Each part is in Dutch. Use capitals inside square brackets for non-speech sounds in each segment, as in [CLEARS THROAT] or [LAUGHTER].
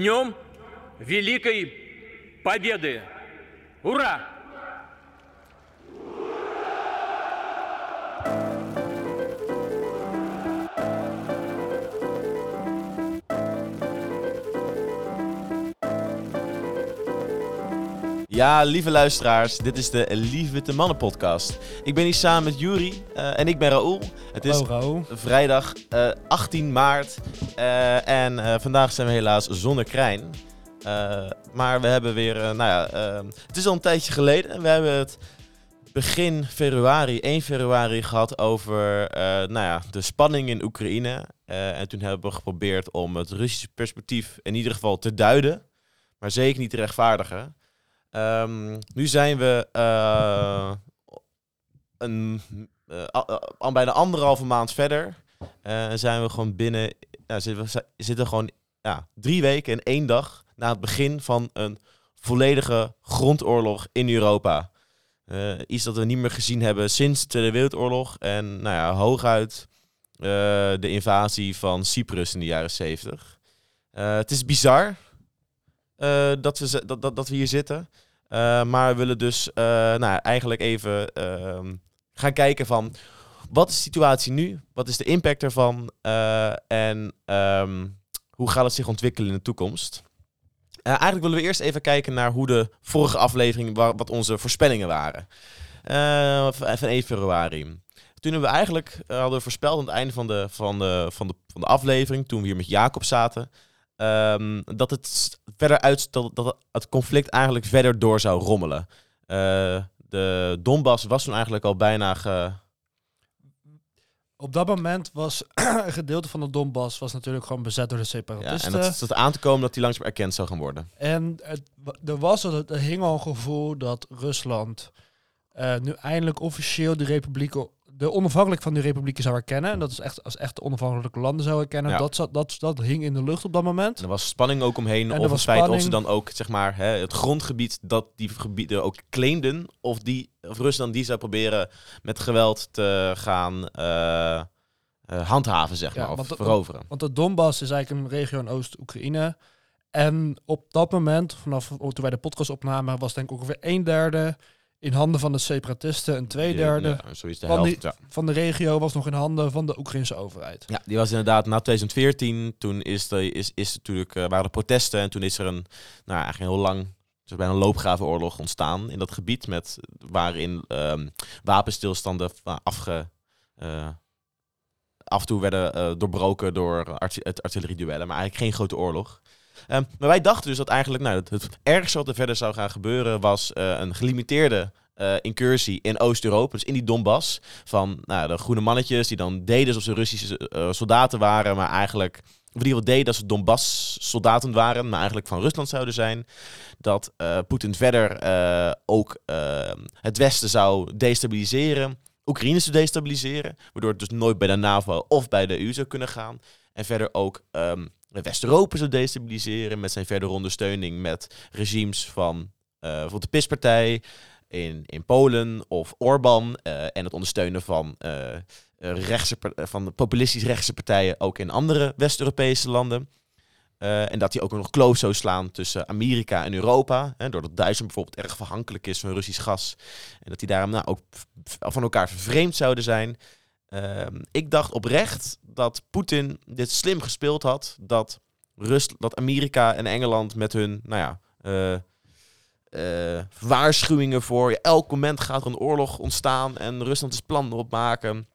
Днем Великой Победы! Ура! Ja, lieve luisteraars, dit is de Lieve Witte Mannen podcast. Ik ben hier samen met Juri uh, en ik ben Raoul. Het is Hallo, vrijdag uh, 18 maart uh, en vandaag zijn we helaas zonder Krijn. maar we hebben weer, nou ja, het is al een tijdje geleden. We hebben het begin februari, 1 februari gehad over nou ja, de spanning in Oekraïne. en toen hebben we geprobeerd om het Russische perspectief in ieder geval te duiden, maar zeker niet te rechtvaardigen. Um, nu zijn we uh, een, uh, al bijna anderhalve maand verder. En zijn we gewoon binnen. Ja, zitten, gewoon ja, drie weken en één dag na het begin van een volledige grondoorlog in Europa. Iets dat we niet meer gezien hebben sinds de Tweede Wereldoorlog. En nou ja, hooguit de invasie van Cyprus in de jaren zeventig. het is bizar uh, dat, we, dat, dat, dat we hier zitten. Uh, maar we willen dus uh, nou, eigenlijk even uh, gaan kijken van... Wat is de situatie nu? Wat is de impact ervan? en um, hoe gaat het zich ontwikkelen in de toekomst? eigenlijk willen we eerst even kijken naar hoe de vorige aflevering... wat onze voorspellingen waren. van 1 februari. Toen hebben we eigenlijk hadden we voorspeld aan het einde van de, van, van, de, van de aflevering... toen we hier met Jacob zaten... Um, dat het verder uit dat, dat het conflict eigenlijk verder door zou rommelen. Uh, de Donbass was toen eigenlijk al bijna ge... Op dat moment was [CLEARS THROAT] een gedeelte van de Donbass was natuurlijk gewoon bezet door de separatisten. Ja, en het zat aan te komen dat die langzaam erkend zou gaan worden. En het, er, was, er hing al een gevoel dat Rusland uh, nu eindelijk officieel de republieken de onafhankelijk van die republieken zou erkennen. En dat is echt als echt onafhankelijke landen zou erkennen. Ja. Dat, zat, dat, dat hing in de lucht op dat moment. En er was spanning ook omheen. En of het feit of ze dan ook zeg maar, hè, het grondgebied dat die gebieden ook claimden. Of, die, of Rusland die zou proberen met geweld te gaan uh, uh, handhaven, zeg maar. Of veroveren. Want de Donbass is eigenlijk een regio in Oost-Oekraïne. En op dat moment, vanaf toen wij de podcast opnamen, was denk ik ongeveer een derde in handen van de separatisten. Een tweederde ja, de van, helft, die, ja. van de regio was nog in handen van de Oekraïnse overheid. Ja, die was inderdaad na 2014. Toen is de, is, is natuurlijk, uh, waren er protesten en toen is er een, nou eigenlijk heel lang, dus bijna een loopgravenoorlog ontstaan in dat gebied. Met, waarin um, wapenstilstanden afge... Uh, af en toe werden uh, doorbroken door het artillerieduellen, maar eigenlijk geen grote oorlog. Um, maar wij dachten dus dat eigenlijk nou, het, het ergste wat er verder zou gaan gebeuren was uh, een gelimiteerde uh, incursie in Oost-Europa, dus in die Donbass. Van nou, de groene mannetjes die dan deden alsof ze Russische uh, soldaten waren, maar eigenlijk, of ieder geval deden dat ze Donbass-soldaten waren, maar eigenlijk van Rusland zouden zijn. Dat Poetin verder ook het Westen zou destabiliseren. Oekraïne zou destabiliseren, waardoor het dus nooit bij de NAVO of bij de EU zou kunnen gaan. En verder ook um, West-Europa zou destabiliseren met zijn verdere ondersteuning met regimes van uh, bijvoorbeeld de PIS-partij in, in Polen of Orbán uh, en het ondersteunen van, uh, rechtse, van de populistisch rechtse partijen ook in andere West-Europese landen. En dat hij ook nog kloof zou slaan tussen Amerika en Europa. Hè, doordat Duitsland bijvoorbeeld erg afhankelijk is van Russisch gas. En dat die daarom nou, ook van elkaar vervreemd zouden zijn. Uh, ik dacht oprecht dat Poetin dit slim gespeeld had. Dat, Rust, dat Amerika en Engeland met hun, nou ja, uh, uh, waarschuwingen voor elk moment gaat er een oorlog ontstaan en Rusland is plannen op maken.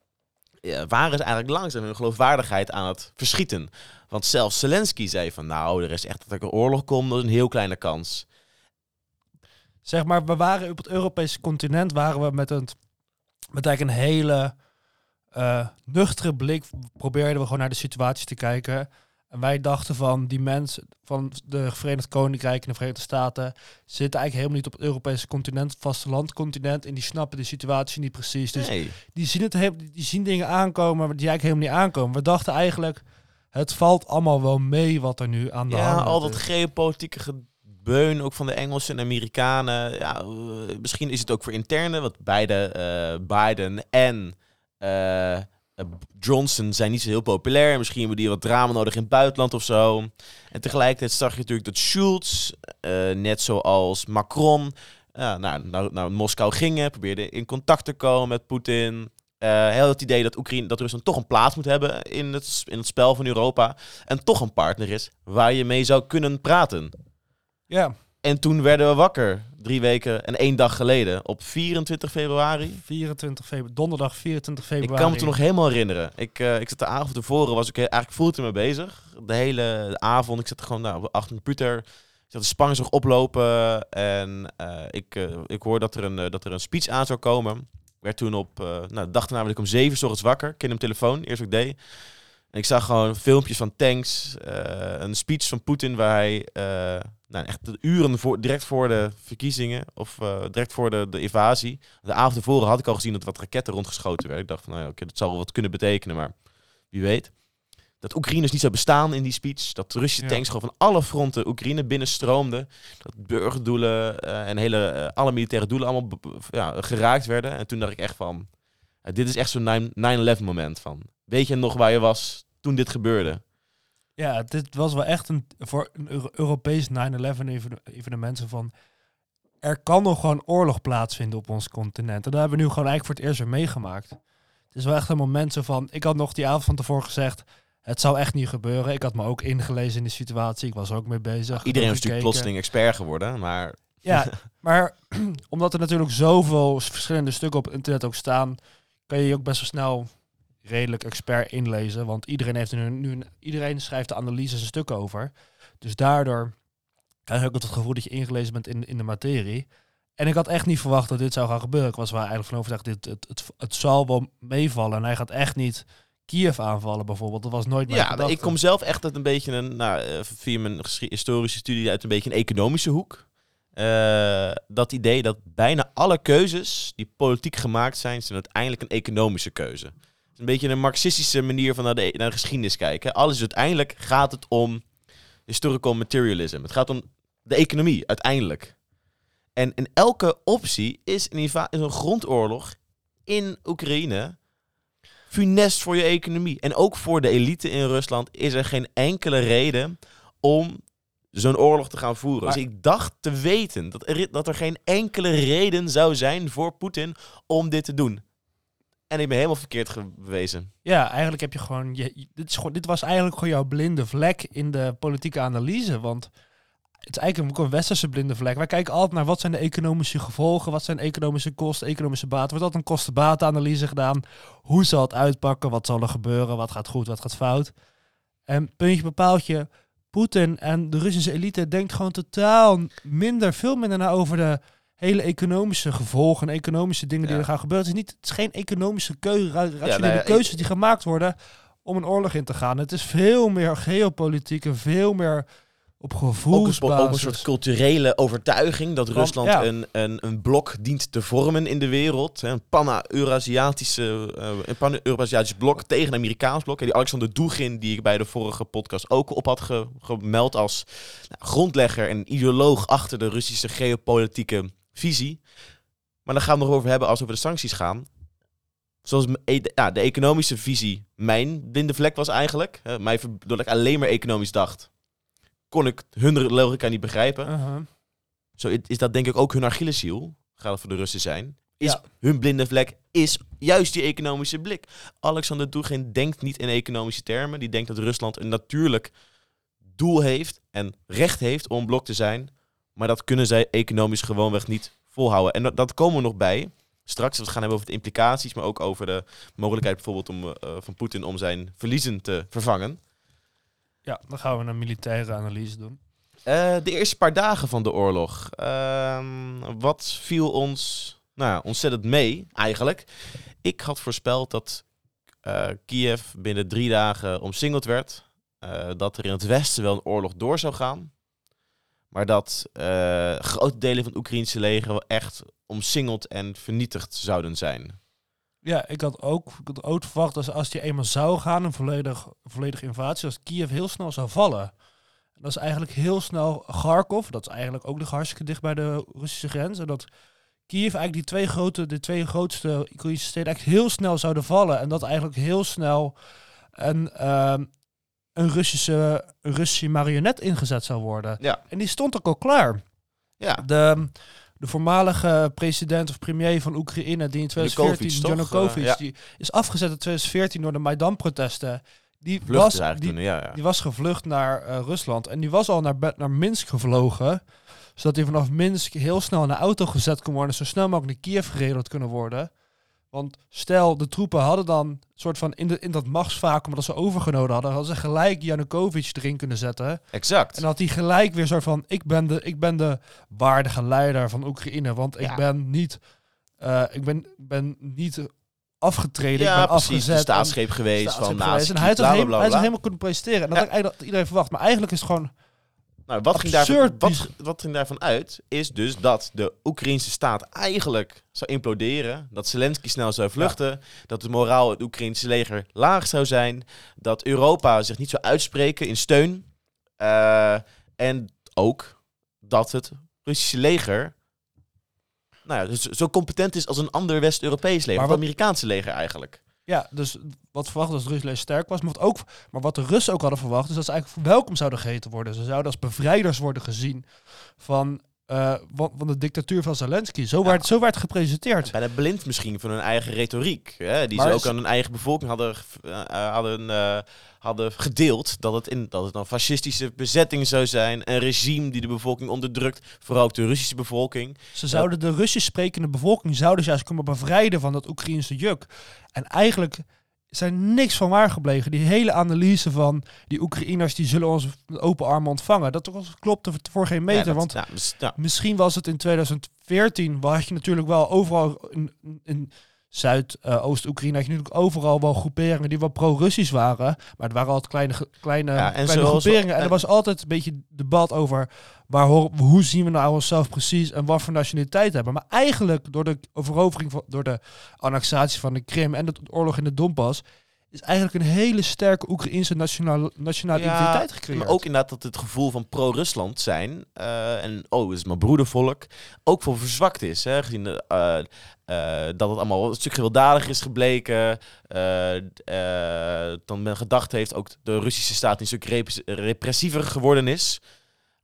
Ja, waren ze eigenlijk langzaam hun geloofwaardigheid aan het verschieten. Want zelfs Zelensky zei van nou, er is echt dat er een oorlog komt, dat is een heel kleine kans. Zeg maar, we waren op het Europese continent, waren we met een, met eigenlijk een hele uh, nuchtere blik probeerden we gewoon naar de situatie te kijken. En wij dachten van die mensen van de Verenigd Koninkrijk en de Verenigde Staten zitten eigenlijk helemaal niet op het Europese continent, vastelandcontinent. En die snappen de situatie niet precies. Dus nee. die zien het die zien dingen aankomen die eigenlijk helemaal niet aankomen. We dachten eigenlijk, het valt allemaal wel mee wat er nu aan de ja, hand is. Ja, al dat geopolitieke gebeun, ook van de Engelsen en Amerikanen. Ja, misschien is het ook voor interne, want beide uh, Biden en uh, eh, Johnson zijn niet zo heel populair. Misschien hebben die wat drama nodig in het buitenland of zo. En tegelijkertijd zag je natuurlijk dat Schulz, eh, net zoals Macron, uh, naar, naar, naar Moskou gingen. Probeerden in contact te komen met Poetin. Uh, heel het idee dat, Oekraïne, dat Rusland toch een plaats moet hebben in het, in het spel van Europa. En toch een partner is waar je mee zou kunnen praten. Ja. En toen werden we wakker, drie weken en één dag geleden, op 24 februari. 24 februari, donderdag 24 februari. Ik kan me toen nog helemaal herinneren. Ik, uh, ik zat de avond tevoren, was ik eigenlijk fulltime mee bezig. De hele avond, ik zat gewoon nou, achter de computer. Ik zat de spanning oplopen en uh, ik, uh, ik hoor dat er, een, dat er een speech aan zou komen werd toen op, nou, de dag daarna werd ik om zeven ochtends wakker. Ik hem telefoon, eerst wat ik deed. En ik zag gewoon filmpjes van tanks, uh, een speech van Poetin waar hij uh, nou, echt uren voor, direct voor de verkiezingen of direct voor de, de invasie. De avond ervoor had ik al gezien dat wat raketten rondgeschoten werden. Ik dacht van, nou ja, oké, dat zal wel wat kunnen betekenen, maar wie weet. Dat Oekraïners niet zou bestaan in die speech. Dat Russische tanks gewoon van alle fronten Oekraïne binnenstroomden. Dat burgerdoelen en hele, alle militaire doelen allemaal ja, geraakt werden. En toen dacht ik echt van, dit is echt zo'n 9-11 moment van. Weet je nog waar je was toen dit gebeurde? Ja, dit was wel echt een, voor een Euro Europees 9-11 evenement van... Er kan nog gewoon oorlog plaatsvinden op ons continent. En dat hebben we nu gewoon eigenlijk voor het eerst weer meegemaakt. Het is wel echt een moment zo van... Ik had nog die avond van tevoren gezegd... Het zou echt niet gebeuren. Ik had me ook ingelezen in de situatie. Ik was ook mee bezig. Iedereen is natuurlijk plotseling expert geworden, maar... Ja, [LAUGHS] maar [CLEARS THROAT] omdat er natuurlijk zoveel verschillende stukken op internet ook staan... kan je je ook best wel snel redelijk expert inlezen. Want iedereen, heeft er nu, iedereen schrijft de analyses een stuk over. Dus daardoor krijg je ook het gevoel dat je ingelezen bent in, in de materie. En ik had echt niet verwacht dat dit zou gaan gebeuren. Ik was wel eigenlijk van overtuigd, dit, het, het, het zal wel meevallen. En hij gaat echt niet Kiev aanvallen bijvoorbeeld. Dat was nooit mijn Ja, gedachte. ik kom zelf echt uit een beetje een, nou, eh, via mijn historische studie uit een beetje een economische hoek. Uh, dat idee dat bijna alle keuzes die politiek gemaakt zijn, zijn uiteindelijk een economische keuze. Is een beetje een marxistische manier van naar de, naar de geschiedenis kijken. Alles uiteindelijk gaat het om historical materialism. Het gaat om de economie uiteindelijk. En in elke optie is een, is een grondoorlog in Oekraïne funest voor je economie. En ook voor de elite in Rusland is er geen enkele reden om zo'n oorlog te gaan voeren. Maar- dus ik dacht te weten dat er, dat er geen enkele reden zou zijn voor Poetin om dit te doen. En ik ben helemaal verkeerd gewezen. Ja, eigenlijk heb je gewoon, dit, is gewoon... Dit was eigenlijk gewoon jouw blinde vlek in de politieke analyse. Want het is eigenlijk een westerse blinde vlek. Wij kijken altijd naar wat zijn de economische gevolgen, wat zijn economische kosten, economische baten. Wordt altijd een kosten-batenanalyse gedaan. Hoe zal het uitpakken? Wat zal er gebeuren? Wat gaat goed? Wat gaat fout? En puntje bepaaltje, Poetin en de Russische elite denkt gewoon totaal minder, veel minder na over de hele economische gevolgen en economische dingen die er gaan gebeuren. Het is, niet, het is geen economische keuze, ra- rationele nou keuzes die gemaakt worden om een oorlog in te gaan. Het is veel meer geopolitiek en veel meer op Ook een, gevoelsbasis. ook een soort culturele overtuiging dat Want, Rusland ja. een, een, een blok dient te vormen in de wereld. Een Pan-Eurasiatische eh, een Pan-Eurasiatisch blok tegen een Amerikaans blok. En die Alexander Dugin, die ik bij de vorige podcast ook op had ge- gemeld als nou, grondlegger en ideoloog achter de Russische geopolitieke visie. Maar dan gaan we het nog over hebben als we over de sancties gaan. Zoals e- ja, de economische visie mijn blinde vlek was eigenlijk. Hè, doordat ik alleen maar economisch dacht, kon ik hun logica niet begrijpen. Uh-huh. Zo is dat denk ik ook hun Achilleshiel, gaat het voor de Russen zijn. Is Ja. hun blinde vlek is juist die economische blik. Alexander Dugin denkt niet in economische termen. Die denkt dat Rusland een natuurlijk doel heeft en recht heeft om een blok te zijn. Maar dat kunnen zij economisch gewoonweg niet volhouden. En dat, dat komen we nog bij. Straks, we gaan hebben over de implicaties, maar ook over de mogelijkheid bijvoorbeeld om, eh, van Poetin om zijn verliezen te vervangen. Ja, dan gaan we een militaire analyse doen. Eh, de eerste paar dagen van de oorlog. Ehm, wat viel ons nou, ja, ontzettend mee, eigenlijk? Ik had voorspeld dat eh, Kiev binnen drie dagen omsingeld werd. Eh, dat er in het westen wel een oorlog door zou gaan. Maar dat eh, grote delen van het Oekraïnse leger wel echt omsingeld en vernietigd zouden zijn. Ja, ik had ook, ik had ook verwacht dat als die eenmaal zou gaan, een volledig, volledige invasie, als Kiev heel snel zou vallen. Dat is eigenlijk heel snel Kharkov, dat is eigenlijk ook nog hartstikke dicht bij de Russische grens. En dat Kiev eigenlijk die twee, grote, de twee grootste Oekraïnse steden eigenlijk heel snel zouden vallen. En dat eigenlijk heel snel een, ehm, een, Russische, een Russische marionet ingezet zou worden. Ja. En die stond ook al klaar. Ja, De, de voormalige president of premier van Oekraïne, die in 2014, Yanukovych, toch? Janukovic, ja. die is afgezet in 2014 door de Maidan-protesten. Die vlucht was, die, toen, ja, ja. die was gevlucht naar eh, Rusland en die was al naar, naar Minsk gevlogen. Zodat hij vanaf Minsk heel snel in een auto gezet kon worden. En zo snel mogelijk naar Kiev gereden had kunnen worden. Want stel, de troepen hadden dan soort van in, de, in dat machtsvacuum dat ze overgenomen hadden, hadden ze gelijk Janukovic erin kunnen zetten. Exact. En had hij gelijk weer soort van, ik ben de, ik ben de waardige leider van Oekraïne. Want ik ben niet, eh, ik ben, ben niet afgetreden, ja, ik ben precies. De afgezet. en- staatsgreep geweest staatsgreep van naast En hij had het helemaal, kunnen presenteren. En dat Ja. had eigenlijk dat iedereen verwacht. Maar eigenlijk is het gewoon... Nou, wat ging, daarvan, wat, wat ging daarvan uit, is dus dat de Oekraïnse staat eigenlijk zou imploderen. Dat Zelensky snel zou vluchten. Dat de moraal het Oekraïnse leger laag zou zijn. Dat Europa zich niet zou uitspreken in steun. Eh, en ook dat het Russische leger nou ja, dus zo competent is als een ander West-Europees leger. Maar of wat- het Amerikaanse leger eigenlijk. Ja, dus wat verwacht was dat Rusland sterk was. Maar wat, ook, maar wat de Russen ook hadden verwacht, is dat ze eigenlijk welkom zouden geheten worden. Ze zouden als bevrijders worden gezien van, eh, van, van de dictatuur van Zelensky. Zo, Ja. werd, zo werd gepresenteerd. Bijna blind misschien van hun eigen retoriek. Hè? Die Maar ze is- ook aan hun eigen bevolking hadden, eh, eh, hadden, hadden gedeeld. Dat het, in, dat het een fascistische bezetting zou zijn. Een regime die de bevolking onderdrukt. Vooral ook de Russische bevolking. Ze zouden de Russisch sprekende bevolking zouden juist kunnen bevrijden van dat Oekraïnse juk. En eigenlijk er niks van waar gebleven. Die hele analyse van die Oekraïners die zullen ons met open armen ontvangen. Dat klopte voor geen meter. Ja, dat- want ja, dus-. Misschien was het in 2014, waar had je natuurlijk wel overal in, in Zuid-Oost-Oekraïne, had je natuurlijk overal wel groeperingen die wel pro-Russisch waren. Maar het waren altijd kleine, kleine, Ja, en kleine groeperingen. En en- er was altijd een beetje debat over waar horen, hoe zien we nou onszelf precies en wat voor nationaliteit hebben. Maar eigenlijk door de verovering, van, door de annexatie van de Krim en de oorlog in de Donbass, is eigenlijk een hele sterke Oekraïnse nationale, nationale Ja, identiteit gecreëerd. Maar ook inderdaad dat het gevoel van pro-Rusland zijn. eh, en oh, het is mijn broedervolk. Ook voor verzwakt is. Hè, gezien de, eh, eh, dat het allemaal een stuk gewelddadiger is gebleken. eh, dan men gedacht heeft ook de Russische staat een stuk repres- repressiever geworden is.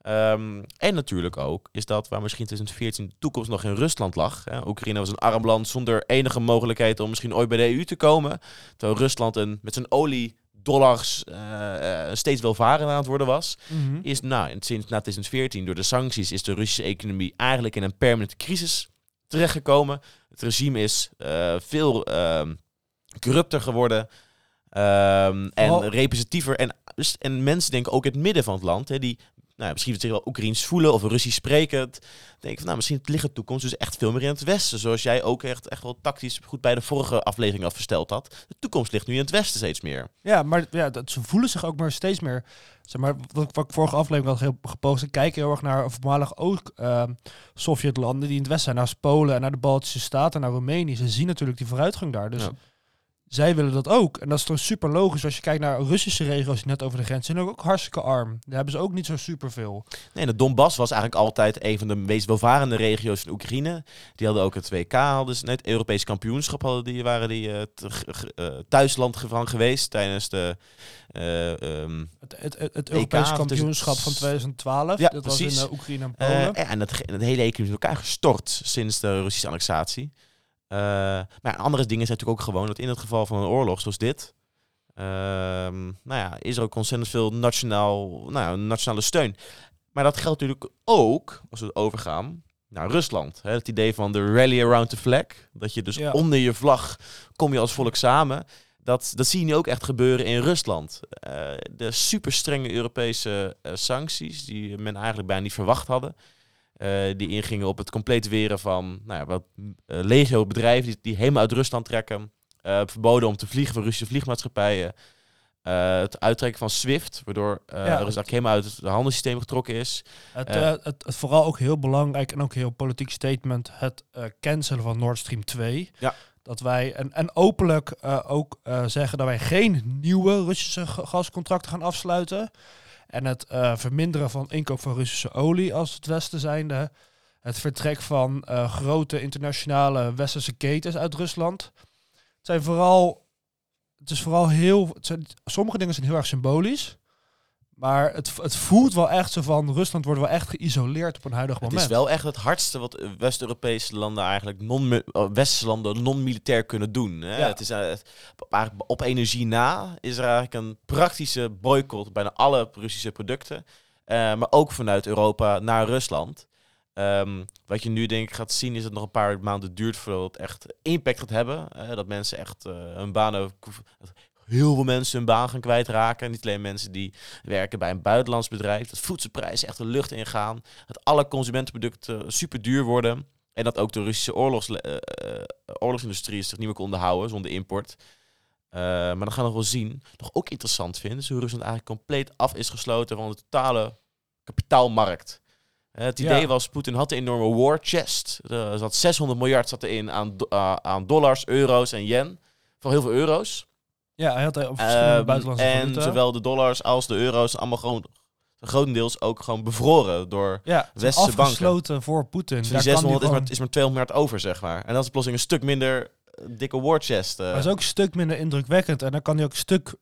Ehm, en natuurlijk ook is dat waar misschien 2014 de toekomst nog in Rusland lag. Hè. Oekraïne was een arm land zonder enige mogelijkheid om misschien ooit bij de EU te komen. Terwijl Rusland een, met zijn olie dollars steeds welvarender aan het worden was. Mhm. Is nou, sinds na 2014 door de sancties is de Russische economie eigenlijk in een permanente crisis terechtgekomen. Het regime is eh, veel ehm, corrupter geworden. ehm, en representatiever. En, dus- en mensen denken ook in het midden van het land, hè, die ja, misschien zich wel Oekraïens voelen of Russisch sprekend. Denken van, nou, misschien ligt de toekomst dus echt veel meer in het westen. Zoals jij ook echt, echt wel tactisch goed bij de vorige aflevering al versteld had. De toekomst ligt nu in het westen steeds meer. Ja, maar ja, dat, ze voelen zich ook maar steeds meer. Zeg maar, wat, ik- wat ik vorige aflevering had heel gepost. Ik kijk heel erg naar voormalig ook uh, Sovjetlanden die in het westen zijn. Naar Polen en naar de Baltische Staten, naar Roemenië. Ze zien natuurlijk die vooruitgang daar. Dus Ja. Zij willen dat ook. En dat is toch super logisch als je kijkt naar Russische regio's die net over de grens zijn. Ook, ook hartstikke arm. Daar hebben ze ook niet zo superveel. Nee, de Donbass was eigenlijk altijd een van de meest welvarende regio's van Oekraïne. Die hadden ook het WK, hadden ze, nee, het Europees kampioenschap hadden die, waren die eh, thuisland van geweest tijdens de... eh, ehm, Het, het, het, het EK, Europees kampioenschap van 2012. Ja, dat was precies. in uh, Oekraïne en Polen. en het, ge- het hele economie is in elkaar gestort sinds de Russische annexatie. Eh, maar andere dingen zijn natuurlijk ook gewoon dat in het geval van een oorlog zoals dit... ehm, nou ja, is er ook ontzettend veel nationaal, nou nationale steun. Maar dat geldt natuurlijk ook, als we overgaan, naar Rusland. Hè? Het idee van de rally around the flag. Dat je dus Ja. onder je vlag kom je als volk samen. Dat, dat zie je nu ook echt gebeuren in Rusland. Eh, de super strenge Europese eh, sancties, die men eigenlijk bijna niet verwacht hadden. Eh, die ingingen op het compleet weren van nou ja, wat eh, legio bedrijven die, die helemaal uit Rusland trekken. Eh, verboden om te vliegen voor Russische vliegmaatschappijen. Het uittrekken van SWIFT, waardoor eh Ja. Eigenlijk helemaal uit het handelssysteem getrokken is. Het, het, het vooral ook heel belangrijk en ook heel politiek statement, het cancelen van Nord Stream 2. Ja. Dat wij, en, en openlijk ook zeggen dat wij geen nieuwe Russische ga- gascontracten gaan afsluiten. En het eh, verminderen van inkoop van Russische olie als het Westen zijnde. het vertrek van eh, grote internationale westerse ketens uit Rusland. Het zijn vooral, het is vooral heel, sommige dingen zijn heel erg symbolisch. Maar het, het voelt wel echt zo van, Rusland wordt wel echt geïsoleerd op een huidig Het moment. is wel echt het hardste wat eh, West-Europese landen eigenlijk non eh, westerse landen non-militair kunnen doen. Hè? Ja. Het is eh, het- op, eigenlijk op energie na is er eigenlijk een praktische boycott bijna alle Russische producten, Eh, maar ook vanuit Europa naar Rusland. Ehm, wat je nu denk ik gaat zien is dat het nog een paar maanden duurt voordat het echt impact gaat hebben. Eh, dat mensen echt eh, hun banen, heel veel mensen hun baan gaan kwijtraken. Niet alleen mensen die werken bij een buitenlands bedrijf. Dat voedselprijzen echt de lucht ingaan. Dat alle consumentenproducten super duur worden. En dat ook de Russische oorlogs, eh, eh, oorlogsindustrie zich niet meer kon onderhouden zonder import. Eh, maar dan gaan we nog wel zien. Nog ook interessant vinden is hoe Rusland eigenlijk compleet af is gesloten van de totale kapitaalmarkt. Het idee Ja. was, Poetin had een enorme war chest. Er zat 600 miljard zat erin aan, do- aan dollars, euro's en yen. Voor heel veel euro's. Ja, hij had er op verschillende Ehm, buitenlandse en valuta. zowel de dollars als de euro's allemaal gewoon grotendeels ook gewoon bevroren door ja, westerse banken. afgesloten voor Poetin. dus die Daar kan hij 600 is maar, is maar 200 miljard over, zeg maar. En dat is plotseling een stuk minder eh, dikke war chest. eh. Maar het is ook een stuk minder indrukwekkend. En dan kan hij ook een stuk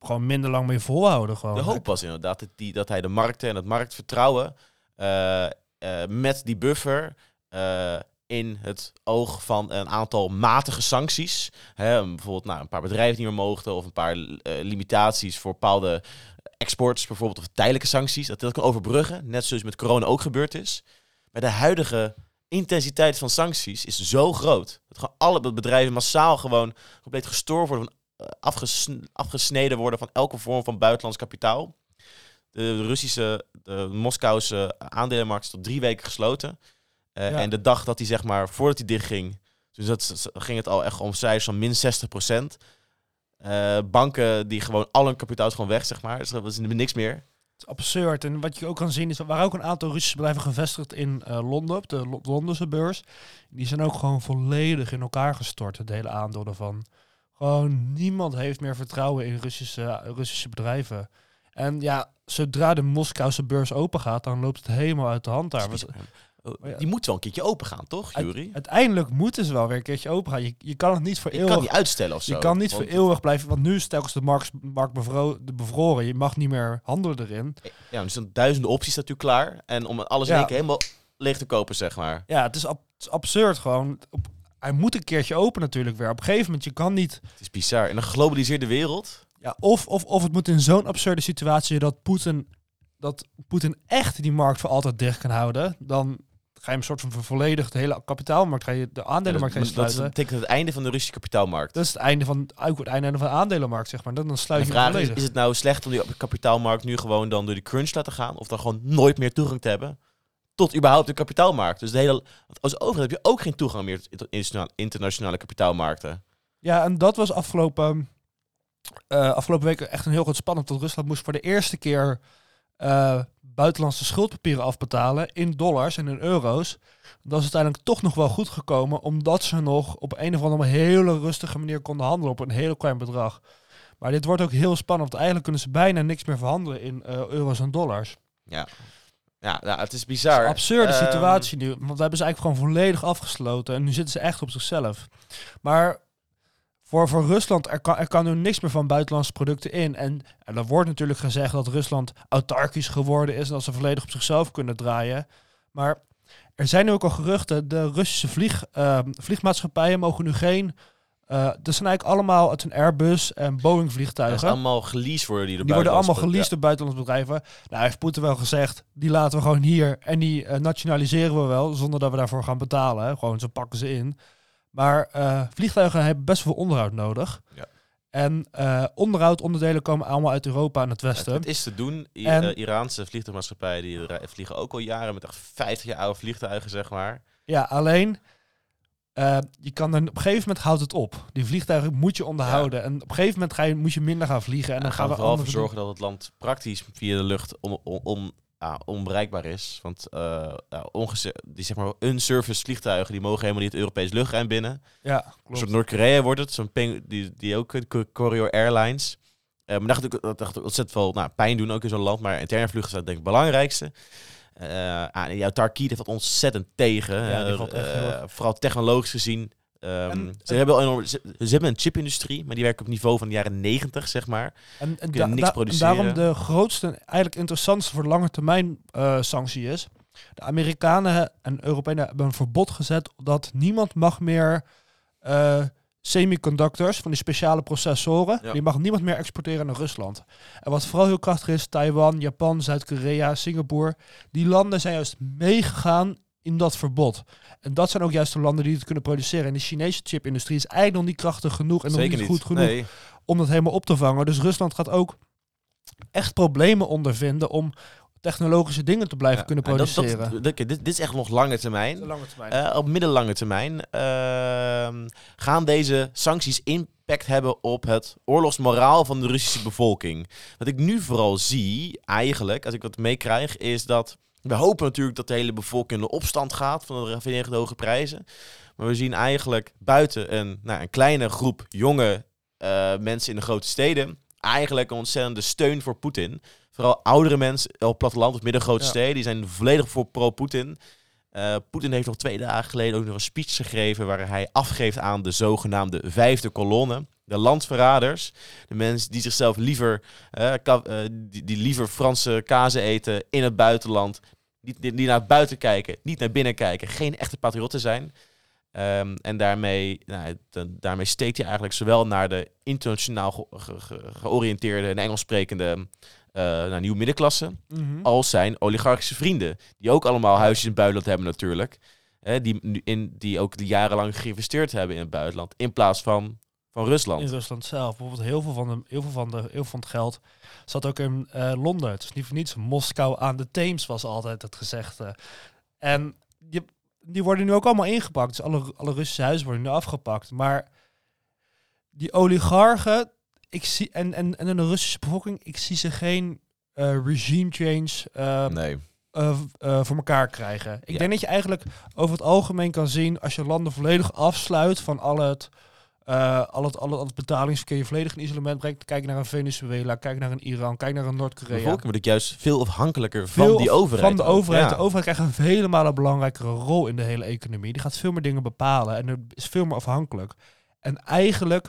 gewoon minder lang mee volhouden. Gewoon. de hoop was inderdaad dat, die, dat hij de markten en het marktvertrouwen eh, eh, met die buffer eh, in het oog van een aantal matige sancties. Hè, bijvoorbeeld nou, een paar bedrijven die meer mochten of een paar eh, limitaties voor bepaalde exports, bijvoorbeeld of tijdelijke sancties. Dat dat kan overbruggen, net zoals met corona ook gebeurd is. Maar de huidige intensiteit van sancties is zo groot. Dat gewoon alle bedrijven massaal gewoon compleet gestoord worden, eh, afgesn- afgesneden worden van elke vorm van buitenlands kapitaal. De, de Russische, de Moskouse aandelenmarkt is tot drie weken gesloten. Eh, Ja. En de dag dat hij, zeg maar, voordat hij dichtging, dus dat ging het al echt om cijfers van min 60 procent. Eh, banken die gewoon al hun kapitaal is gewoon weg, zeg maar. Dus dat is niks meer. Het is absurd. En wat je ook kan zien is, er waren ook een aantal Russische bedrijven gevestigd in eh, Londen, op de Lo- Londense beurs. Die zijn ook gewoon volledig in elkaar gestort, het hele aandeel ervan. Gewoon niemand heeft meer vertrouwen in Russische, Russische bedrijven. En ja, zodra de Moskouse beurs open gaat, dan loopt het helemaal uit de hand daar. Ja. Die moet wel een keertje open gaan, toch, Jury? uiteindelijk moeten ze wel weer een keertje open gaan. Je, je kan het niet voor Je eeuwig... kan die uitstellen of zo. je kan niet want- voor eeuwig blijven, want nu is telkens de markt, markt bevro- de bevroren. Je mag niet meer handelen erin. Ja, dus dan duizenden opties natuurlijk klaar. En om alles in één keer helemaal leeg te kopen, zeg maar. Ja, het is, ab- het is absurd gewoon. Op, hij moet een keertje open natuurlijk weer. Op een gegeven moment, je kan niet... Het is bizar. In een geglobaliseerde wereld... Ja, of, of, of het moet in zo'n absurde situatie dat Poetin, dat Poetin echt die markt voor altijd dicht kan houden. Dan ga je hem soort van volledig de hele kapitaalmarkt, ga je de aandelenmarkt ga je dat, dat sluiten. betekent het einde van de Russische kapitaalmarkt. Dat is het einde van, ook het einde van de aandelenmarkt, zeg maar. Dan, dan de sluit je vraag is, volledig. is het nou slecht om die kapitaalmarkt nu gewoon dan door die crunch laten gaan? Of dan gewoon nooit meer toegang te hebben tot überhaupt de kapitaalmarkt? Dus de hele, als overheid heb je ook geen toegang meer tot internationale, internationale kapitaalmarkten. Ja, en dat was afgelopen, eh, afgelopen week echt een heel groot spannend. Want Rusland moest voor de eerste keer eh, buitenlandse schuldpapieren afbetalen in dollars en in euro's. Dat is uiteindelijk toch nog wel goed gekomen, omdat ze nog op een of andere hele rustige manier konden handelen op een heel klein bedrag. Maar dit wordt ook heel spannend, want eigenlijk kunnen ze bijna niks meer verhandelen in eh, euro's en dollars. Ja, ja nou, het is Het bizar. is een absurde Ehm, situatie nu, want we hebben ze eigenlijk gewoon volledig afgesloten en nu zitten ze echt op zichzelf. Maar voor, voor Rusland, er kan, er kan nu niks meer van buitenlandse producten in. En, en er wordt natuurlijk gezegd dat Rusland autarkisch geworden is en dat ze volledig op zichzelf kunnen draaien. Maar er zijn nu ook al geruchten, de Russische vlieg, eh, vliegmaatschappijen mogen nu geen... eh dat zijn eigenlijk allemaal uit een Airbus en Boeing dat vliegtuigen. is allemaal geleased worden die, door Die worden allemaal geleased door buitenlandse bedrijven. Nou, heeft Poetin wel gezegd, die laten we gewoon hier en die eh, nationaliseren we wel, zonder dat we daarvoor gaan betalen. Hè. Gewoon, zo pakken ze in. Maar eh, vliegtuigen hebben best veel onderhoud nodig. Ja. En eh onderhoudonderdelen komen allemaal uit Europa en het Westen. het is te doen. I- En- eh, Iraanse vliegtuigmaatschappijen die vliegen ook al jaren met echt 50 jaar oude vliegtuigen, zeg maar. Ja, alleen, je kan dan, op een gegeven moment houdt het op. Die vliegtuigen moet je onderhouden. En op een gegeven moment ga je, moet je minder gaan vliegen. En En dan gaan we vooral voor zorgen dat het land praktisch via de lucht on, on- ja, onbereikbaar is. Want eh ja, die zeg maar unserviced vliegtuigen die mogen helemaal niet het Europees luchtruim binnen. Ja, Een klopt. soort Noord-Korea wordt het, zo'n ping, die, die ook Co- Koryo Airlines. Eh maar dat gaat dat gaat ontzettend veel nou, pijn doen ook in zo'n land. Maar interne vluchten zijn denk ik het belangrijkste. Ah, ja, Tarkiet heeft dat ontzettend tegen. Ja, Eh, echt vooral technologisch gezien. Ehm, En- ze, hebben wel enorm, ze, ze hebben een chipindustrie, maar die werkt op niveau van de jaren 90, zeg maar. En, en, kunnen da- niks da- produceren. daarom de grootste, en eigenlijk interessantste voor de lange termijn eh, sanctie is. De Amerikanen en Europeanen hebben een verbod gezet dat niemand mag meer eh, semiconductors, van die speciale processoren, Ja. die mag niemand meer exporteren naar Rusland. En wat vooral heel krachtig is, Taiwan, Japan, Zuid-Korea, Singapore, die landen zijn juist meegegaan in dat verbod. En dat zijn ook juist de landen die het kunnen produceren. En de Chinese chipindustrie is eigenlijk nog niet krachtig genoeg en nog Zeker niet niet. goed genoeg Nee. om dat helemaal op te vangen. Dus Rusland gaat ook echt problemen ondervinden om technologische dingen te blijven Ja, kunnen en dat- dat- produceren. dat- dit, dit is echt nog lange termijn. lange termijn. Eh, op middellange termijn ehm, gaan deze sancties impact hebben op het oorlogsmoraal van de Russische bevolking. Wat ik nu vooral zie, eigenlijk, als ik wat meekrijg, is dat we hopen natuurlijk dat de hele bevolking in de opstand gaat van de vanwege de hoge prijzen. Maar we zien eigenlijk buiten een, nou, een kleine groep jonge eh, mensen in de grote steden eigenlijk een ontzettende steun voor Poetin. Vooral oudere mensen op het platteland of middengrote Ja. steden, die zijn volledig voor pro-Poetin. Eh, Poetin heeft nog twee dagen geleden ook nog een speech gegeven waar hij afgeeft aan de zogenaamde vijfde kolonne. De landverraders. De mensen die zichzelf liever, eh, die, die liever Franse kazen eten in het buitenland. Die, die, naar buiten kijken, niet naar binnen kijken. Geen echte patriotten zijn. Ehm, en daarmee, nou, da- daarmee steekt hij eigenlijk zowel naar de internationaal ge- ge- ge- georiënteerde en Engels sprekende eh nou, nieuwe middenklasse Mhm. als zijn oligarchische vrienden. Die ook allemaal huisjes in het buitenland hebben natuurlijk. Hè, die, nu in, die ook jarenlang geïnvesteerd hebben in het buitenland. In plaats van, van Rusland. In Rusland zelf. Bijvoorbeeld heel veel van, de, heel veel van, de, heel veel van het geld zat ook in eh, Londen. Het is niet voor niets. Moskou aan de Theems was altijd het gezegde. En je, die worden nu ook allemaal ingepakt. Dus alle, alle Russische huizen worden nu afgepakt. Maar die oligarchen ik zie, en, en, en in de Russische bevolking, ik zie ze geen eh, regime change eh, Nee. voor elkaar krijgen. Ik Ja. denk dat je eigenlijk over het algemeen kan zien als je landen volledig afsluit van al het, eh, al het, al het, al het betalingsverkeer, je volledig in isolement brengt. Kijk naar een Venezuela, kijk naar een Iran, kijk naar een Noord-Korea. wordt ook juist veel afhankelijker Veel van die overheid. Van de overheid. Ja. De overheid krijgt een vele malen belangrijkere rol in de hele economie. Die gaat veel meer dingen bepalen en er is veel meer afhankelijk. En eigenlijk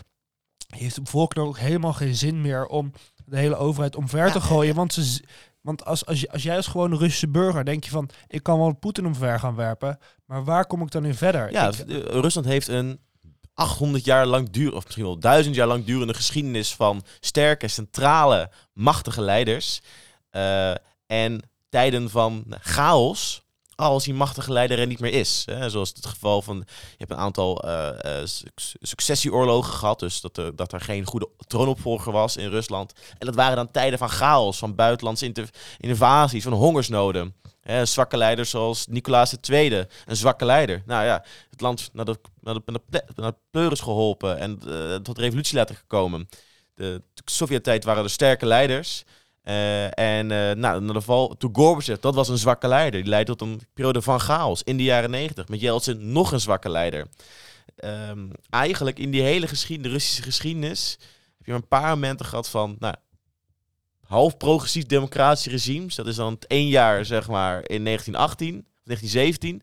heeft de bevolking ook helemaal geen zin meer om de hele overheid omver te gooien. Want, ze, want als, als, je, als jij als gewone Russische burger denk je van, ik kan wel Poetin omver gaan werpen, maar waar kom ik dan in verder? Ja, Ik- eh, Rusland heeft een 800 jaar lang duur, of misschien wel 1000 jaar lang durende geschiedenis van sterke, centrale, machtige leiders. Eh, en tijden van chaos, als die machtige leider er niet meer is. Hè. Zoals het geval van, je hebt een aantal suc- successieoorlogen gehad, dus dat er, dat er geen goede troonopvolger was in Rusland. En dat waren dan tijden van chaos, van buitenlandse invasies, van hongersnoden. Hè, zwakke leiders zoals Nicolaas II, een zwakke leider. Nou ja, het land naar de, naar de, naar de, naar de pleuris geholpen en eh, tot revolutie laten gekomen. De, de Sovjet-tijd waren er sterke leiders. Eh, en eh nou, naar de val, toen Gorbachev, dat was een zwakke leider. Die leidde tot een periode van chaos in de jaren negentig. Met Yeltsin nog een zwakke leider. Ehm, eigenlijk in die hele geschiedenis, de Russische geschiedenis heb je maar een paar momenten gehad van nou, half progressief democratische regimes. Dat is dan het één jaar zeg maar in 1918, 1917.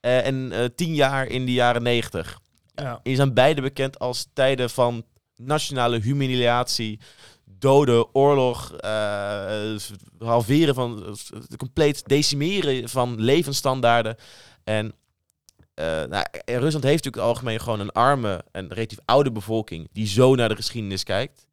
eh, en eh, tien jaar in de jaren 90. ja. Die zijn beide bekend als tijden van nationale humiliatie, doden, oorlog, eh, halveren van, eh, compleet decimeren van levensstandaarden. En nou, Rusland heeft natuurlijk algemeen gewoon een arme en relatief oude bevolking die zo naar de geschiedenis kijkt.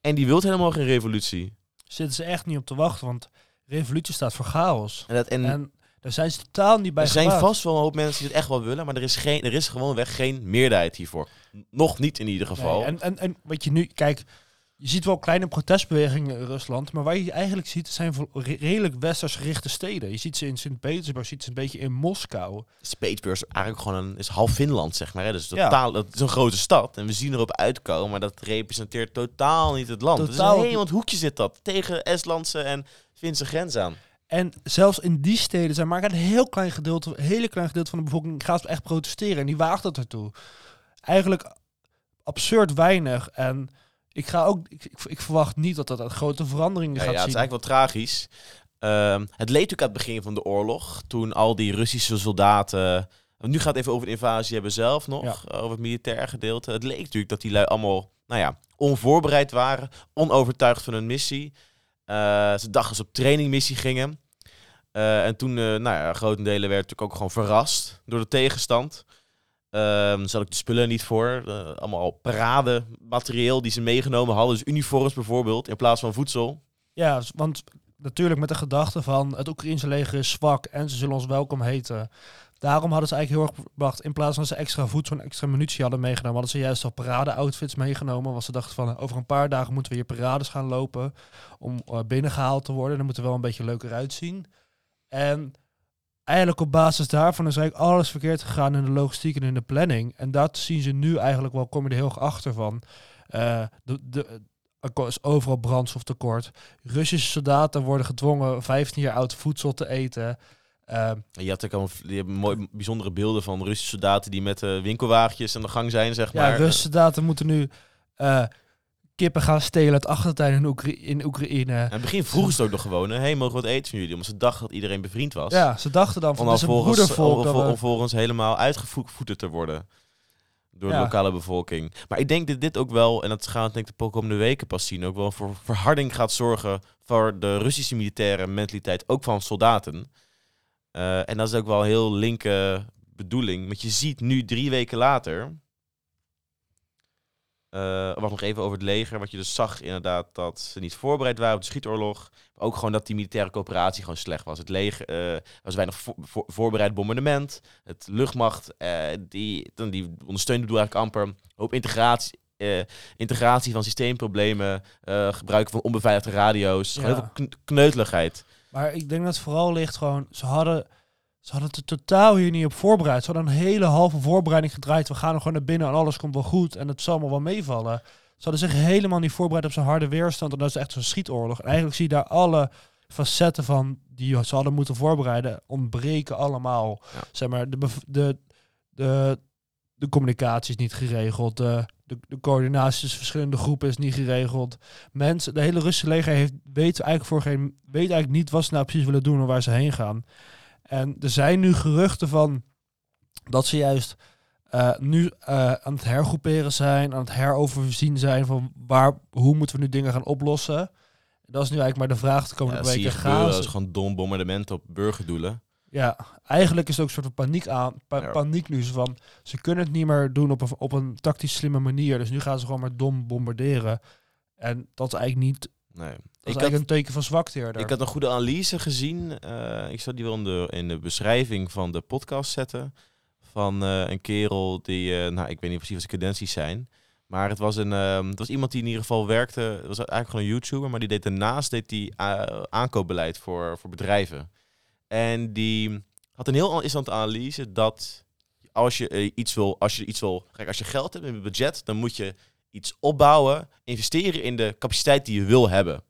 En die wil helemaal geen revolutie. Zitten ze echt niet op te wachten, want revolutie staat voor chaos. En, dat, en En daar zijn ze totaal niet bij er zijn vast wel een hoop mensen die het echt wel willen, maar er is, geen, er is gewoonweg geen meerderheid hiervoor. Nog niet in ieder geval. Nee, en, en, en wat je nu, kijk, je ziet wel kleine protestbewegingen in Rusland, maar waar je eigenlijk ziet, zijn redelijk westers gerichte steden. Je ziet ze in Sint-Petersburg, je ziet ze een beetje in Moskou. Petersburg is eigenlijk gewoon een is half Finland, zeg maar. Hè? Dus Ja. totaal, het is een grote stad en we zien erop uitkomen, maar dat representeert totaal niet het land. Het Totaal niet. helemaal het hoekje zit dat tegen Estlandse en Finse grens aan. En zelfs in die steden zijn maar een heel klein gedeelte, een hele klein gedeelte van de bevolking gaat echt protesteren en die waagt dat ertoe. Eigenlijk absurd weinig en ik ga ook, ik, ik, ik verwacht niet dat dat een grote veranderingen Ja, gaat ja, het is zien. eigenlijk wel tragisch. Ehm, het leed natuurlijk aan het begin van de oorlog, toen al die Russische soldaten... Nu gaat het even over de invasie hebben zelf nog, Ja. over het militair gedeelte. Het leek natuurlijk dat die lui allemaal, nou ja, onvoorbereid waren, onovertuigd van hun missie. Eh, ze dachten ze op trainingmissie gingen. Eh, en toen, eh nou ja, grotendelen werd natuurlijk ook gewoon verrast door de tegenstand. Zat ik de spullen niet voor. Eh, allemaal parade materieel die ze meegenomen hadden. Dus uniforms bijvoorbeeld, in plaats van voedsel. Ja, s- want natuurlijk met de gedachte van het Oekraïnse leger is zwak en ze zullen ons welkom heten. Daarom hadden ze eigenlijk heel erg bedacht, in plaats van ze extra voedsel en extra munitie hadden meegenomen, hadden ze juist al parade-outfits meegenomen. Want ze dachten van, over een paar dagen moeten we hier parades gaan lopen om eh, binnengehaald te worden. Dan moet er wel een beetje leuker uitzien. En eigenlijk op basis daarvan is eigenlijk alles verkeerd gegaan in de logistiek en in de planning. En dat zien ze nu eigenlijk wel, kom je er heel erg achter van. Eh, de, de, er is overal brandstoftekort. Russische soldaten worden gedwongen 15 jaar oud voedsel te eten. Eh, je had ook al je mooi, bijzondere beelden van Russische soldaten die met eh, winkelwagentjes aan de gang zijn, zeg ja, maar. Russische soldaten moeten nu kippen gaan stelen uit achtertuin in, Oekra- in Oekraïne. En in het begin vroegen ze ook nog gewoon, hé, hey, mogen we wat eten van jullie? Omdat ze dachten dat iedereen bevriend was. Ja, ze dachten dan van, Om volgens, om, volgens helemaal uitgevoed te worden. Door de Ja. lokale bevolking. Maar ik denk dat dit ook wel, en dat gaan we denk ik de komende weken pas zien, ook wel voor verharding gaat zorgen voor de Russische militaire mentaliteit, ook van soldaten. Eh, en dat is ook wel een heel linker bedoeling. Want je ziet nu drie weken later. Eh wacht nog even over het leger. Wat je dus zag inderdaad dat ze niet voorbereid waren op de schietoorlog. Ook gewoon dat die militaire coöperatie gewoon slecht was. Het leger eh was weinig vo- vo- voorbereid bombardement. Het luchtmacht eh, die, dan die ondersteunde bedoel eigenlijk amper. Hoop integratie, integratie van systeemproblemen. gebruiken van onbeveiligde radio's. Ja. heel veel kn- kneuteligheid. Maar ik denk dat het vooral ligt gewoon, ze hadden, ze hadden het er totaal hier niet op voorbereid. Ze hadden een hele halve voorbereiding gedraaid. We gaan er gewoon naar binnen en alles komt wel goed en het zal allemaal wel meevallen. Ze hadden zich helemaal niet voorbereid op zo'n harde weerstand en dat is echt zo'n schietoorlog. En eigenlijk zie je daar alle facetten van die ze hadden moeten voorbereiden ontbreken allemaal. Ja. Zeg maar, de, de, de, de communicatie is niet geregeld, de, de, de coördinatie tussen verschillende groepen is niet geregeld mensen, de hele Russische leger heeft, weet eigenlijk voor geen, weet eigenlijk niet wat ze nou precies willen doen en waar ze heen gaan. En er zijn nu geruchten van dat ze juist eh, nu eh, aan het hergroeperen zijn, aan het heroverzien zijn van waar, hoe moeten we nu dingen gaan oplossen. Dat is nu eigenlijk maar de vraag de Ja, komende je weken. Gaan Dat is gewoon dom bombardement op burgerdoelen. ja, eigenlijk is het ook een soort van paniek aan, pa- Ja. paniek nu. Van, ze kunnen het niet meer doen op een, op een tactisch slimme manier. Dus nu gaan ze gewoon maar dom bombarderen. En dat is eigenlijk niet, Nee. Ik had, een teken van zwakte eerder. ik had een goede analyse gezien. eh, ik zal die wel in de, in de beschrijving van de podcast zetten. Van eh, een kerel die, eh, nou ik weet niet precies wat zijn cadenties zijn. Maar het was, een, ehm, het was iemand die in ieder geval werkte. Het was eigenlijk gewoon een YouTuber. Maar die deed daarnaast deed die, aankoopbeleid voor, voor bedrijven. En die had een heel interessante analyse dat als je iets wil, als je iets wil, kijk, als je geld hebt in het budget, dan moet je iets opbouwen, investeren in de capaciteit die je wil hebben.